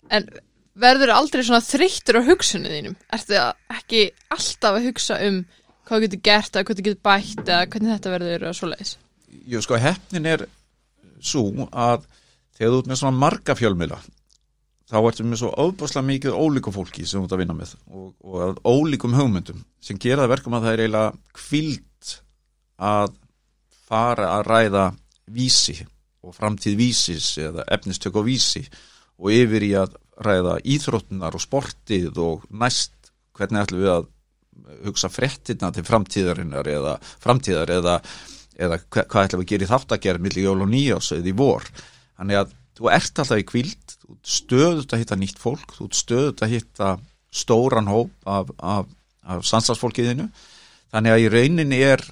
En verður aldrei svona þreyttur á hugsunni þínum? Ertu ekki alltaf að hugsa um hvað getur gert eða hvað getur bætt eða hvernig þetta verður og svoleiðis? Jú, sko, hefnin er svo að þegar þú ert með svona marga fjölmiðla þá ertu með svo óbúslega mikið ólíku fólki sem þú ert að vinna með og, og ólíkum hugmyndum sem gera það verkum að það er eiginlega kvild að fara að ræða vísi og framtíð vísis eða efnistök og vísi og yfir í að ræða íþróttunar og sportið og næst hvernig ætlum við að hugsa frettina til framtíðarinnar eða framtíðar eða, eða hva- hvað ætlum við að gera í þáttagerð milli jól og nýjás eða í vor. Þannig að þú ert alltaf í kvild stöðut að hitta nýtt fólk þú stöðut að hitta stóran hóp af, af, af sansarsfólkiðinu þannig að í rauninni er,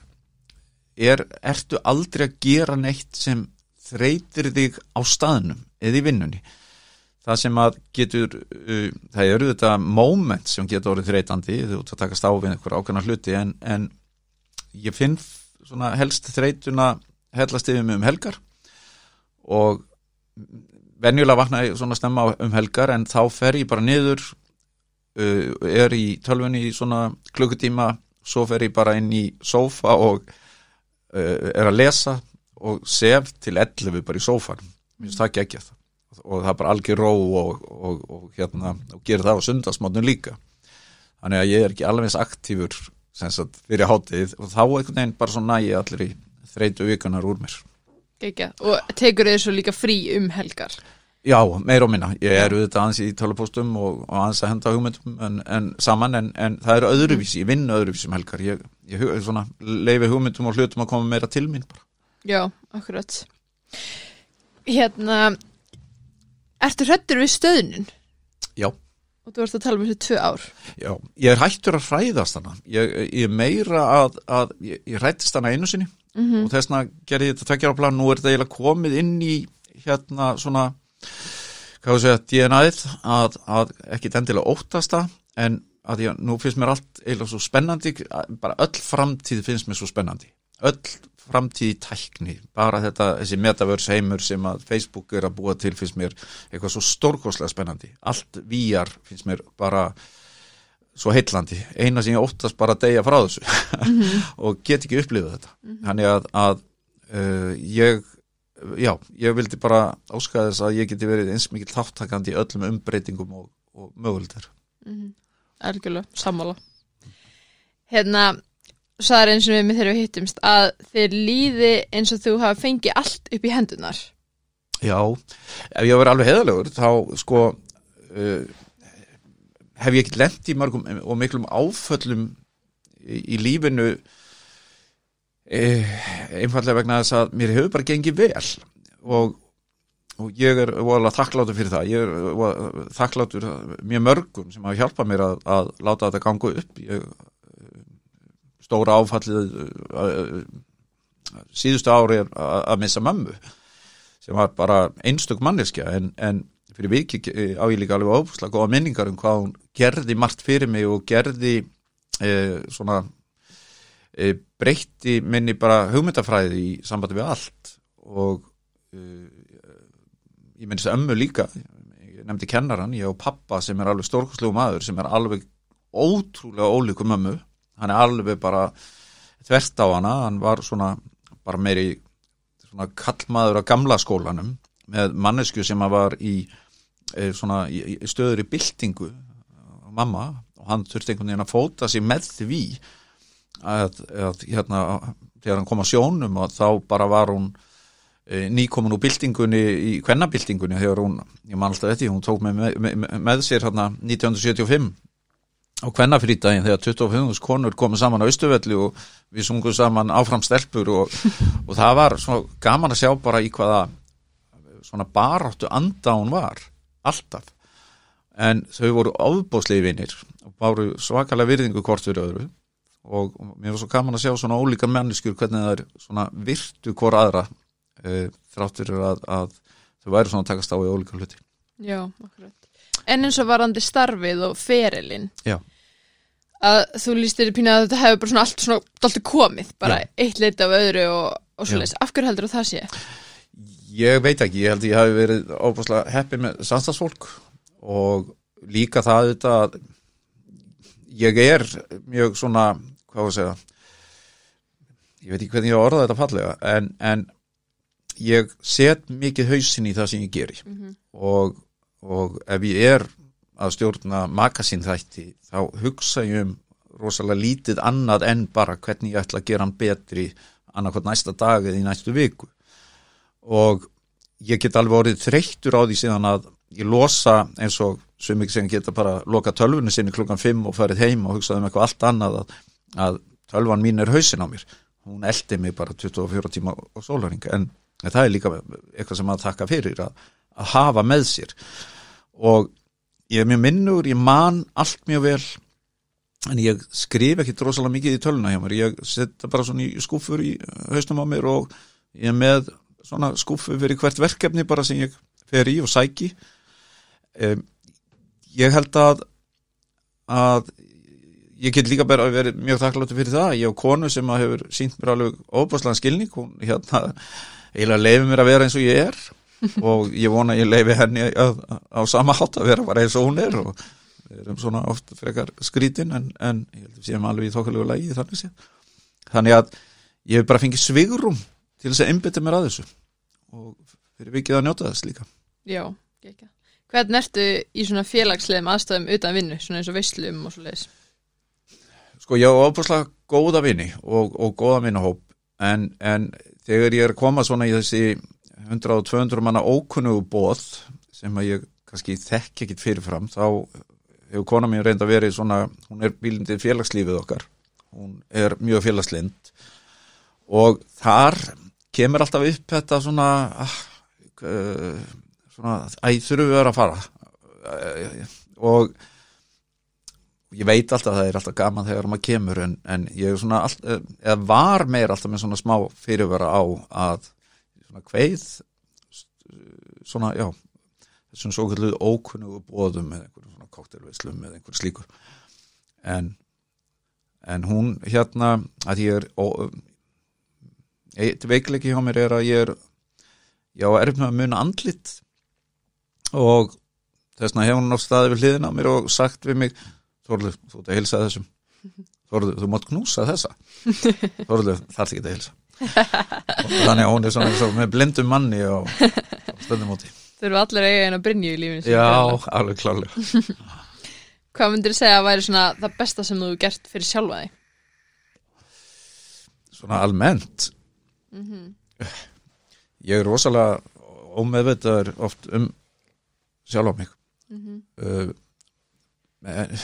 er ertu aldrei að gera neitt sem þreytir þig á staðnum eða í vinnunni. Það sem að getur uh, það eru þetta moment sem getur orðið þreytandi þú ert að taka stáfinn einhver ákveðna hluti en, en ég finn helst þreytuna hellast yfir mig um helgar og venjulega vakna ég svona stemma um helgar en þá fer ég bara niður uh, er í tölvunni í svona klukkutíma svo fer ég bara inn í sófa og uh, er að lesa og sef til 11 bara í sófan mér finnst það geggjað. Og það er bara algjör ró og, og, og, hérna, og gerir það á sundarsmátnum líka. Þannig að ég er ekki alveg aktífur sagt fyrir hátið og þá einhvern veginn bara svo nægi allir í þreytu vikunar úr mér Gekja. Og tekur þið svo líka frí um helgar? Já, meir og minna, ég er auðvitað aðeins í tölupóstum og, og aðeins að henda hugmyndum en, en saman en, en það eru öðruvísi, ég vinn öðruvísi um helgar, ég, ég svona, leifi hugmyndum og hlutum að koma meira til mín bara. Já, akkurat. Hérna, ertu hrættur við stöðnun? Já. Og þú ert að tala um þessu tvö ár. Já, ég er hættur að hræðast hana ég, ég er meira að, að ég, ég hrættist hana einu sinni Mm og þess vegna gerði þetta tveggjara plan. Nú er þetta eiginlega komið inn í hérna svona hvað við segja, DNA-ið að, að ekki endilega óttast það en að ég, nú finnst mér allt eiginlega svo spennandi, bara öll framtíð finnst mér svo spennandi, öll framtíð í tækni, bara þetta þessi metaverse heimur sem að Facebook er að búa til finnst mér eitthvað svo stórkoslega spennandi, allt VR finnst mér bara svo heillandi, eina sem ég óttast bara að deyja frá þessu <laughs> og get ekki upplifað þetta þannig að, að uh, ég já, ég vildi bara áskaða þess að ég geti verið eins mikið þáttakandi í öllum umbreytingum og, og möguldar -hmm. Algjörlega, sammála. Hérna, sagði eins og við þegar við hittumst að þið líði eins og þú hafa fengið allt upp í hendunar. Já, ef ég var alveg heðalegur þá sko uh, hef ég ekki lent í mörgum og miklum áföllum í, í lífinu uh, einfallega vegna þess að mér hefur bara gengið vel. Og, og ég er voðalega þakkláttur fyrir það. Ég er þakklátur mjög mörgum sem hafa hjálpað mér að, að láta þetta ganga upp. Ég, stóra áfallið uh, síðustu ári að, að missa mömmu sem var bara einstök manneskja. En, en fyrir viki á ég líka alveg óbúslega góða minningar um hvað hún gerði margt fyrir mig og gerði e, svona e, breytti minni bara hugmyndafræði í sambandi við allt og e, ég þess ömmu líka. Ég nefndi kennaran, ég og pappa sem er alveg stórkoslegu maður sem er alveg ótrúlega ólíku mömmu. Hann er alveg bara þvert á hana, hann var svona bara meiri svona kallmaður á gamla skólanum með mannesku sem var í e, svona í stöður í byltingu mamma og hann þurfti einhvern veginn að fóta sig með því að, að hérna þegar hann kom að sjónum og þá bara var hún e, nýkomin úr byltingunni í kvennabyltingunni þegar hún, ég man alltaf þetta hún tók með, með, með, sér hérna 1975 á kvennafrítaginn þegar 25 konur komið saman á Östuvelli og við sungum saman áfram stelpur og, og það var gaman að sjá bara í hvaða svona baráttu anda hún var alltaf en þau voru ofbóðslegi vinnir og báru svakalega virðingu hvort fyrir öðru og mér var svo gaman að sjá svona ólíka menneskur hvernig það er svona virtu hvort aðra e, þráttur að, að þau væri svona að takast á í ólíka hluti Já, akkurat. En eins og varandi starfið og ferilinn. Já. Að þú lístir í pínu að þetta hefur bara svona allt svona alltaf komið, bara Já. eitt leiti af öðru og, og svoleiðis, af hverju heldur það sé? Ég veit ekki, ég held að ég hafi verið óbúslega heppin með samstagsfólk og líka það þetta að ég er mjög svona, hvað að segja ég veit ekki hvernig ég orða þetta fallega en, en ég set mikið hausin í það sem ég geri. Og, og ef ég er að stjórna makasín þætti þá hugsa ég um rosalega lítið annað en bara hvernig ég ætla að gera hann betri annarkvæmt næsta dag eða í næstu viku. Og ég get alveg orðið þreyttur á því síðan að ég losa eins og svo mikið sem geta bara loka tölvunni sinni klukkan 5 og farið heim og hugsað um eitthvað allt annað að, að tölvan mín er hausin á mér. Hún eldi mig bara 24 tíma og sólaring en það er líka eitthvað sem að taka fyrir að, að hafa með sér. Og ég er mjög minnur, ég man allt mjög vel en ég skrif ekki drosalega mikið í töluna hjá mér. Ég setja bara svona í skúfur í hausnum á mér og ég er með svona skúfu fyrir hvert verkefni bara sem ég fer í og sæki um, ég held að að ég get líka bara verið mjög þakkláttu fyrir það ég og konu sem að hefur sínt mér alveg óbúslega skilning hún hérna eiginlega leiði mér að vera eins og ég er <laughs> og ég vona að ég leiði henni á, á sama hátt að vera bara eins og hún er og við erum svona oft frekar skrítin en, en ég held að við séum alveg í þokkalegu lægi þannig sé þannig að ég hef bara fengið svigurum til þess að einbytta mér að þessu og fyrir vikið að njóta þess líka Já, ekki. Hvernig ertu í svona félagslegum aðstæðum utan vinnu, svona eins og veislum og svo leiðis? Sko ég á ábúrslega góða vini og, og góða vinnahóp en, en þegar ég er að koma svona í þessi 100-200 manna ókunnugu bóð sem að ég kannski þekk ekkit fyrirfram þá hefur kona mín reynda verið svona, hún er bílindið félagslífið okkar hún er mjög félagslind og þar kemur alltaf upp þetta svona ah, uh, svona æ, þurfum við að vera að fara. Og ég veit alltaf að það er alltaf gaman þegar maður kemur en, en ég er svona all, eða var meir alltaf með svona smá fyrirvara á að svona kveið svona, já þessum svo kalluð ókunnugu bóðum með einhverjum svona koktelveislum með einhverjum slíku. En en hún hérna að ég er eitt veikleiki hjá mér er að ég er já, er með að muna andlit og þess vegna hefur hún á staði við hliðina á mér og sagt við mig Þorlu, þú ert að hilsa þessum. Þorlu, þú mátt knúsa þessa. Þorlu, það er ekki að hilsa og þannig að hún er svona, svona með blindum manni og, stöndum úti Þau eru allir eiga einu að brinja í lífinu Já, alveg klálega <laughs> Hvað myndir þú segja að væri svona það besta sem þú gert fyrir sjálfa þig? Svona almennt? Ég er rosalega ómeðvitaður oft um sjálf á mig uh, en,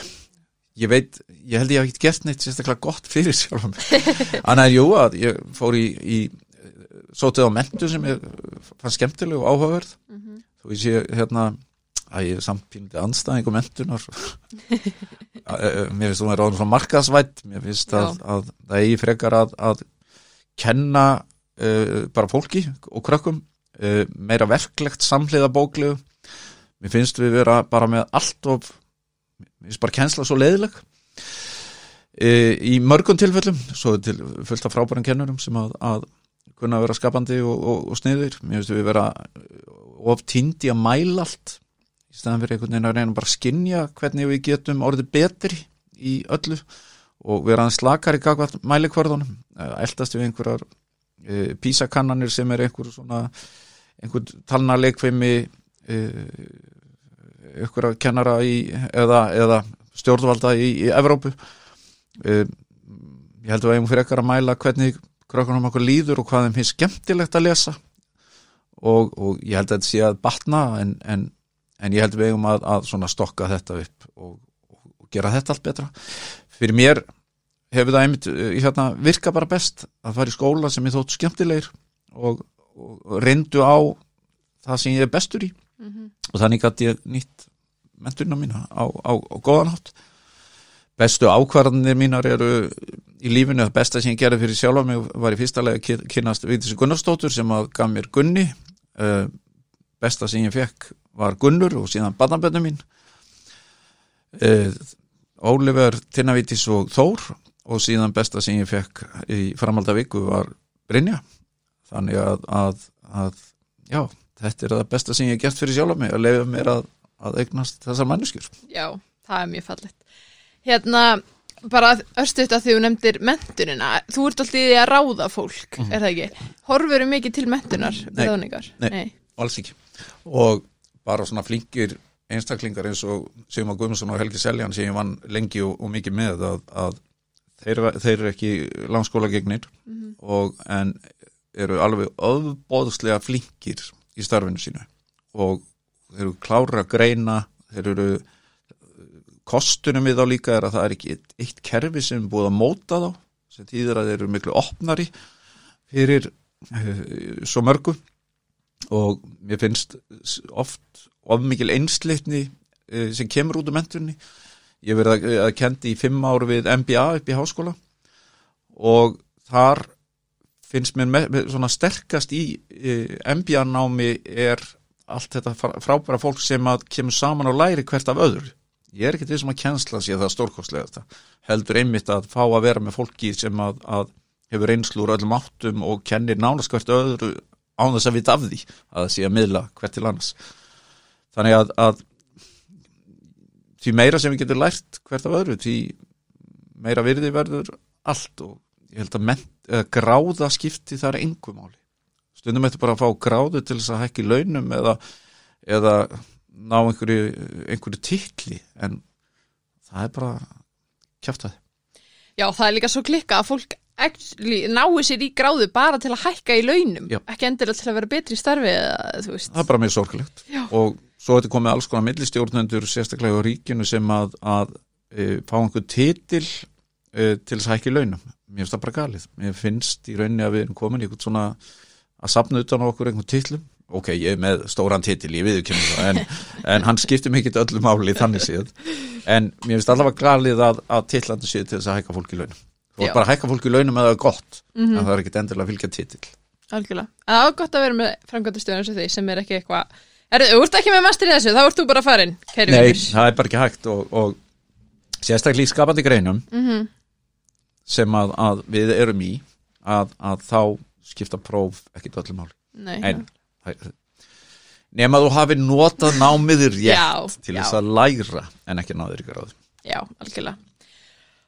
ég veit ég held ég haf ekki gert neitt sérstaklega gott fyrir sjálf á mig. <laughs> Þannig að jú að ég fór í, í sótið á mentu sem ég fann skemmtileg og áhugaverð. Þú veist ég hérna að ég er samt pínandi anstæðing og mentunar <laughs> mér finnst þú að ráðum svona markaðsvætt mér finnst að, að það eigi frekar að, að kenna uh, bara fólki og krökkum uh, meira verklegt samhliða bóklegu mér finnst við vera bara með allt of mér finnst bara kennsla svo leiðileg. Uh, í mörgum tilfellum svo til fullt af frábærum kennurum sem að, að kunna vera skapandi og, og, og sniður mér finnst við vera of tíndi að mæla allt. Í staðan fyrir einhvern veginn að reyna bara að skinja hvernig við getum orðið betri í öllu og vera aðeins slakar í gagvart mælikvörðunum eldast við einhverjar e, písakannanir sem er einhver svona einhver talnaleikveimi e, einhverja kennara í, eða, eða stjórnvalda í, í Evrópu. E, ég held að við eigum fyrir ekkar að mæla hvernig krökkunum okkur líður og hvað þeim finnst skemmtilegt að lesa. Og, og ég held að þetta sé að batna en, en, en ég held að við eigum að, að stokka þetta upp og, og, gera þetta allt betra. Fyrir mér hefur það einmitt uh, hérna, virka bara best að fara í skóla sem ég þótt skemmtilegir og, og reyndu á það sem ég er bestur í og þannig gæti ég nýtt menturina mína á, á, á góðan hátt. Bestu ákvarðanir mínar eru í lífinu, það besta sem ég gerði fyrir sjálfa mig var í fyrsta lega að ky- kynnast Vigdísi Gunnarsdóttur sem að gaf mér Gunni. Uh, besta sem ég fekk var Gunnur og síðan badnabönnu mín. Uh, Ólifur, Tinnavítis og Þór. Og síðan besta sem ég fekk í framalda viku var Brynja. Þannig að, að, að já, þetta er það besta sem ég hef gert fyrir sjálf mig að leiða mér að, að eignast þessar manneskjur Já, það er mjög fallegt. Hérna, bara örstuðt að þú nefndir mentunina, þú ert alltaf í að ráða fólk, er það ekki? Horfur eru mikið til mentunar. Nei. ráðningar? Nei. alls ekki og bara svona flinkir einstaklingar eins og Sigmar Guðmundsson og Helgi Seljan sem ég vann lengi og, og mikið með að, að þeir, þeir eru ekki langskóla gegnir og en eru alveg öðbóðslega flinkir í starfinu sínu. Og þeir eru klára að greina þeir eru kostunum við þá líka er að það er ekki eitt, eitt kerfi sem er búið að móta þá sem þýðir að þeir eru miklu opnari fyrir uh, svo mörgu. Og mér finnst oft of mikil einslitni uh, sem kemur út um mentunni ég verið að, kendi í fimm ár við MBA upp í háskóla. Og þar finnst mér með, svona sterkast í uh, MBA námi er allt þetta frá- frábæra fólk sem að kemur saman og læri hvert af öðru. Ég er ekkert við sem að kjensla sé það stórkostlega heldur einmitt að fá að vera með fólki sem að, að hefur reynslu úr öllum áttum og kennir nánast hvert öðru án þess að vita af því að það sé að miðla hvert til annars. Þannig að, að því meira sem við getum lært hvert af öðru því meira virði verður allt og ég held að ment, eða, gráða skipti það er engu máli. Stundum eftir bara að fá gráðu til þess að hækki launum eða, eða ná einhverju, einhverju titli en það er bara kjáftað Já, það er líka svo klikka að fólk actually, nái sér í gráðu bara til að hækka í launum, Já. ekki endilega til að vera betri í starfi eða, það er bara mjög sorglegt. Já. og svo þetta komið alls konar millistjórnendur sérstaklega á ríkinu sem að, að e, fá einhver titil e, til þess að hækki launum mér finnst það bara galið, mér finnst í rauninni að við erum komin í eitthvað svona að sapna utan á okkur einhvern titlum ok, ég er með stóran titil, ég viðurkennum það en, <laughs> en hann skiptir mikið öllu máli þannig séð, en mér finnst allavega galið að, að titlandi séð til þess að hækka fólk í launum þú er bara að hækka fólk í launum eða gott Mhm. en það er ekkit endilega fylgja titil Algjörlega. En það er gott að vera með framkvæmdastöðun eins og því sem er ekki eitthvað Er, þú ert ekki með master í þessu, þá ert þú bara farin, Nei, vinur. það er bara ekki hægt og, og sérstaklega í skapandi greinum Mhm. Sem að, að við erum í að, að þá skipta próf ekkit öllu máli en nema þú hafi notað námiður rétt Já, til þess að læra en ekki náður ykkur á því já, algjörlega.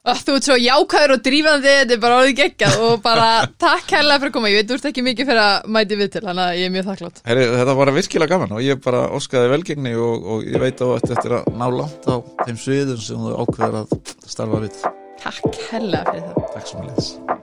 Ó, þú ert svo jákvæður og drífandi, þetta er bara orðið geggjað og bara takk kærlega fyrir að koma. Ég veit, þú ert ekki mikið fyrir að mæti við til, þannig að ég er mjög þakklátt. Heri, Þetta var virkilega gaman og ég bara óskaði velgengni og, og ég veit á þetta eftir að ná langt á þeim sviðum sem þú ákveður að starfa við Takk kærlega fyrir það. Takk svo með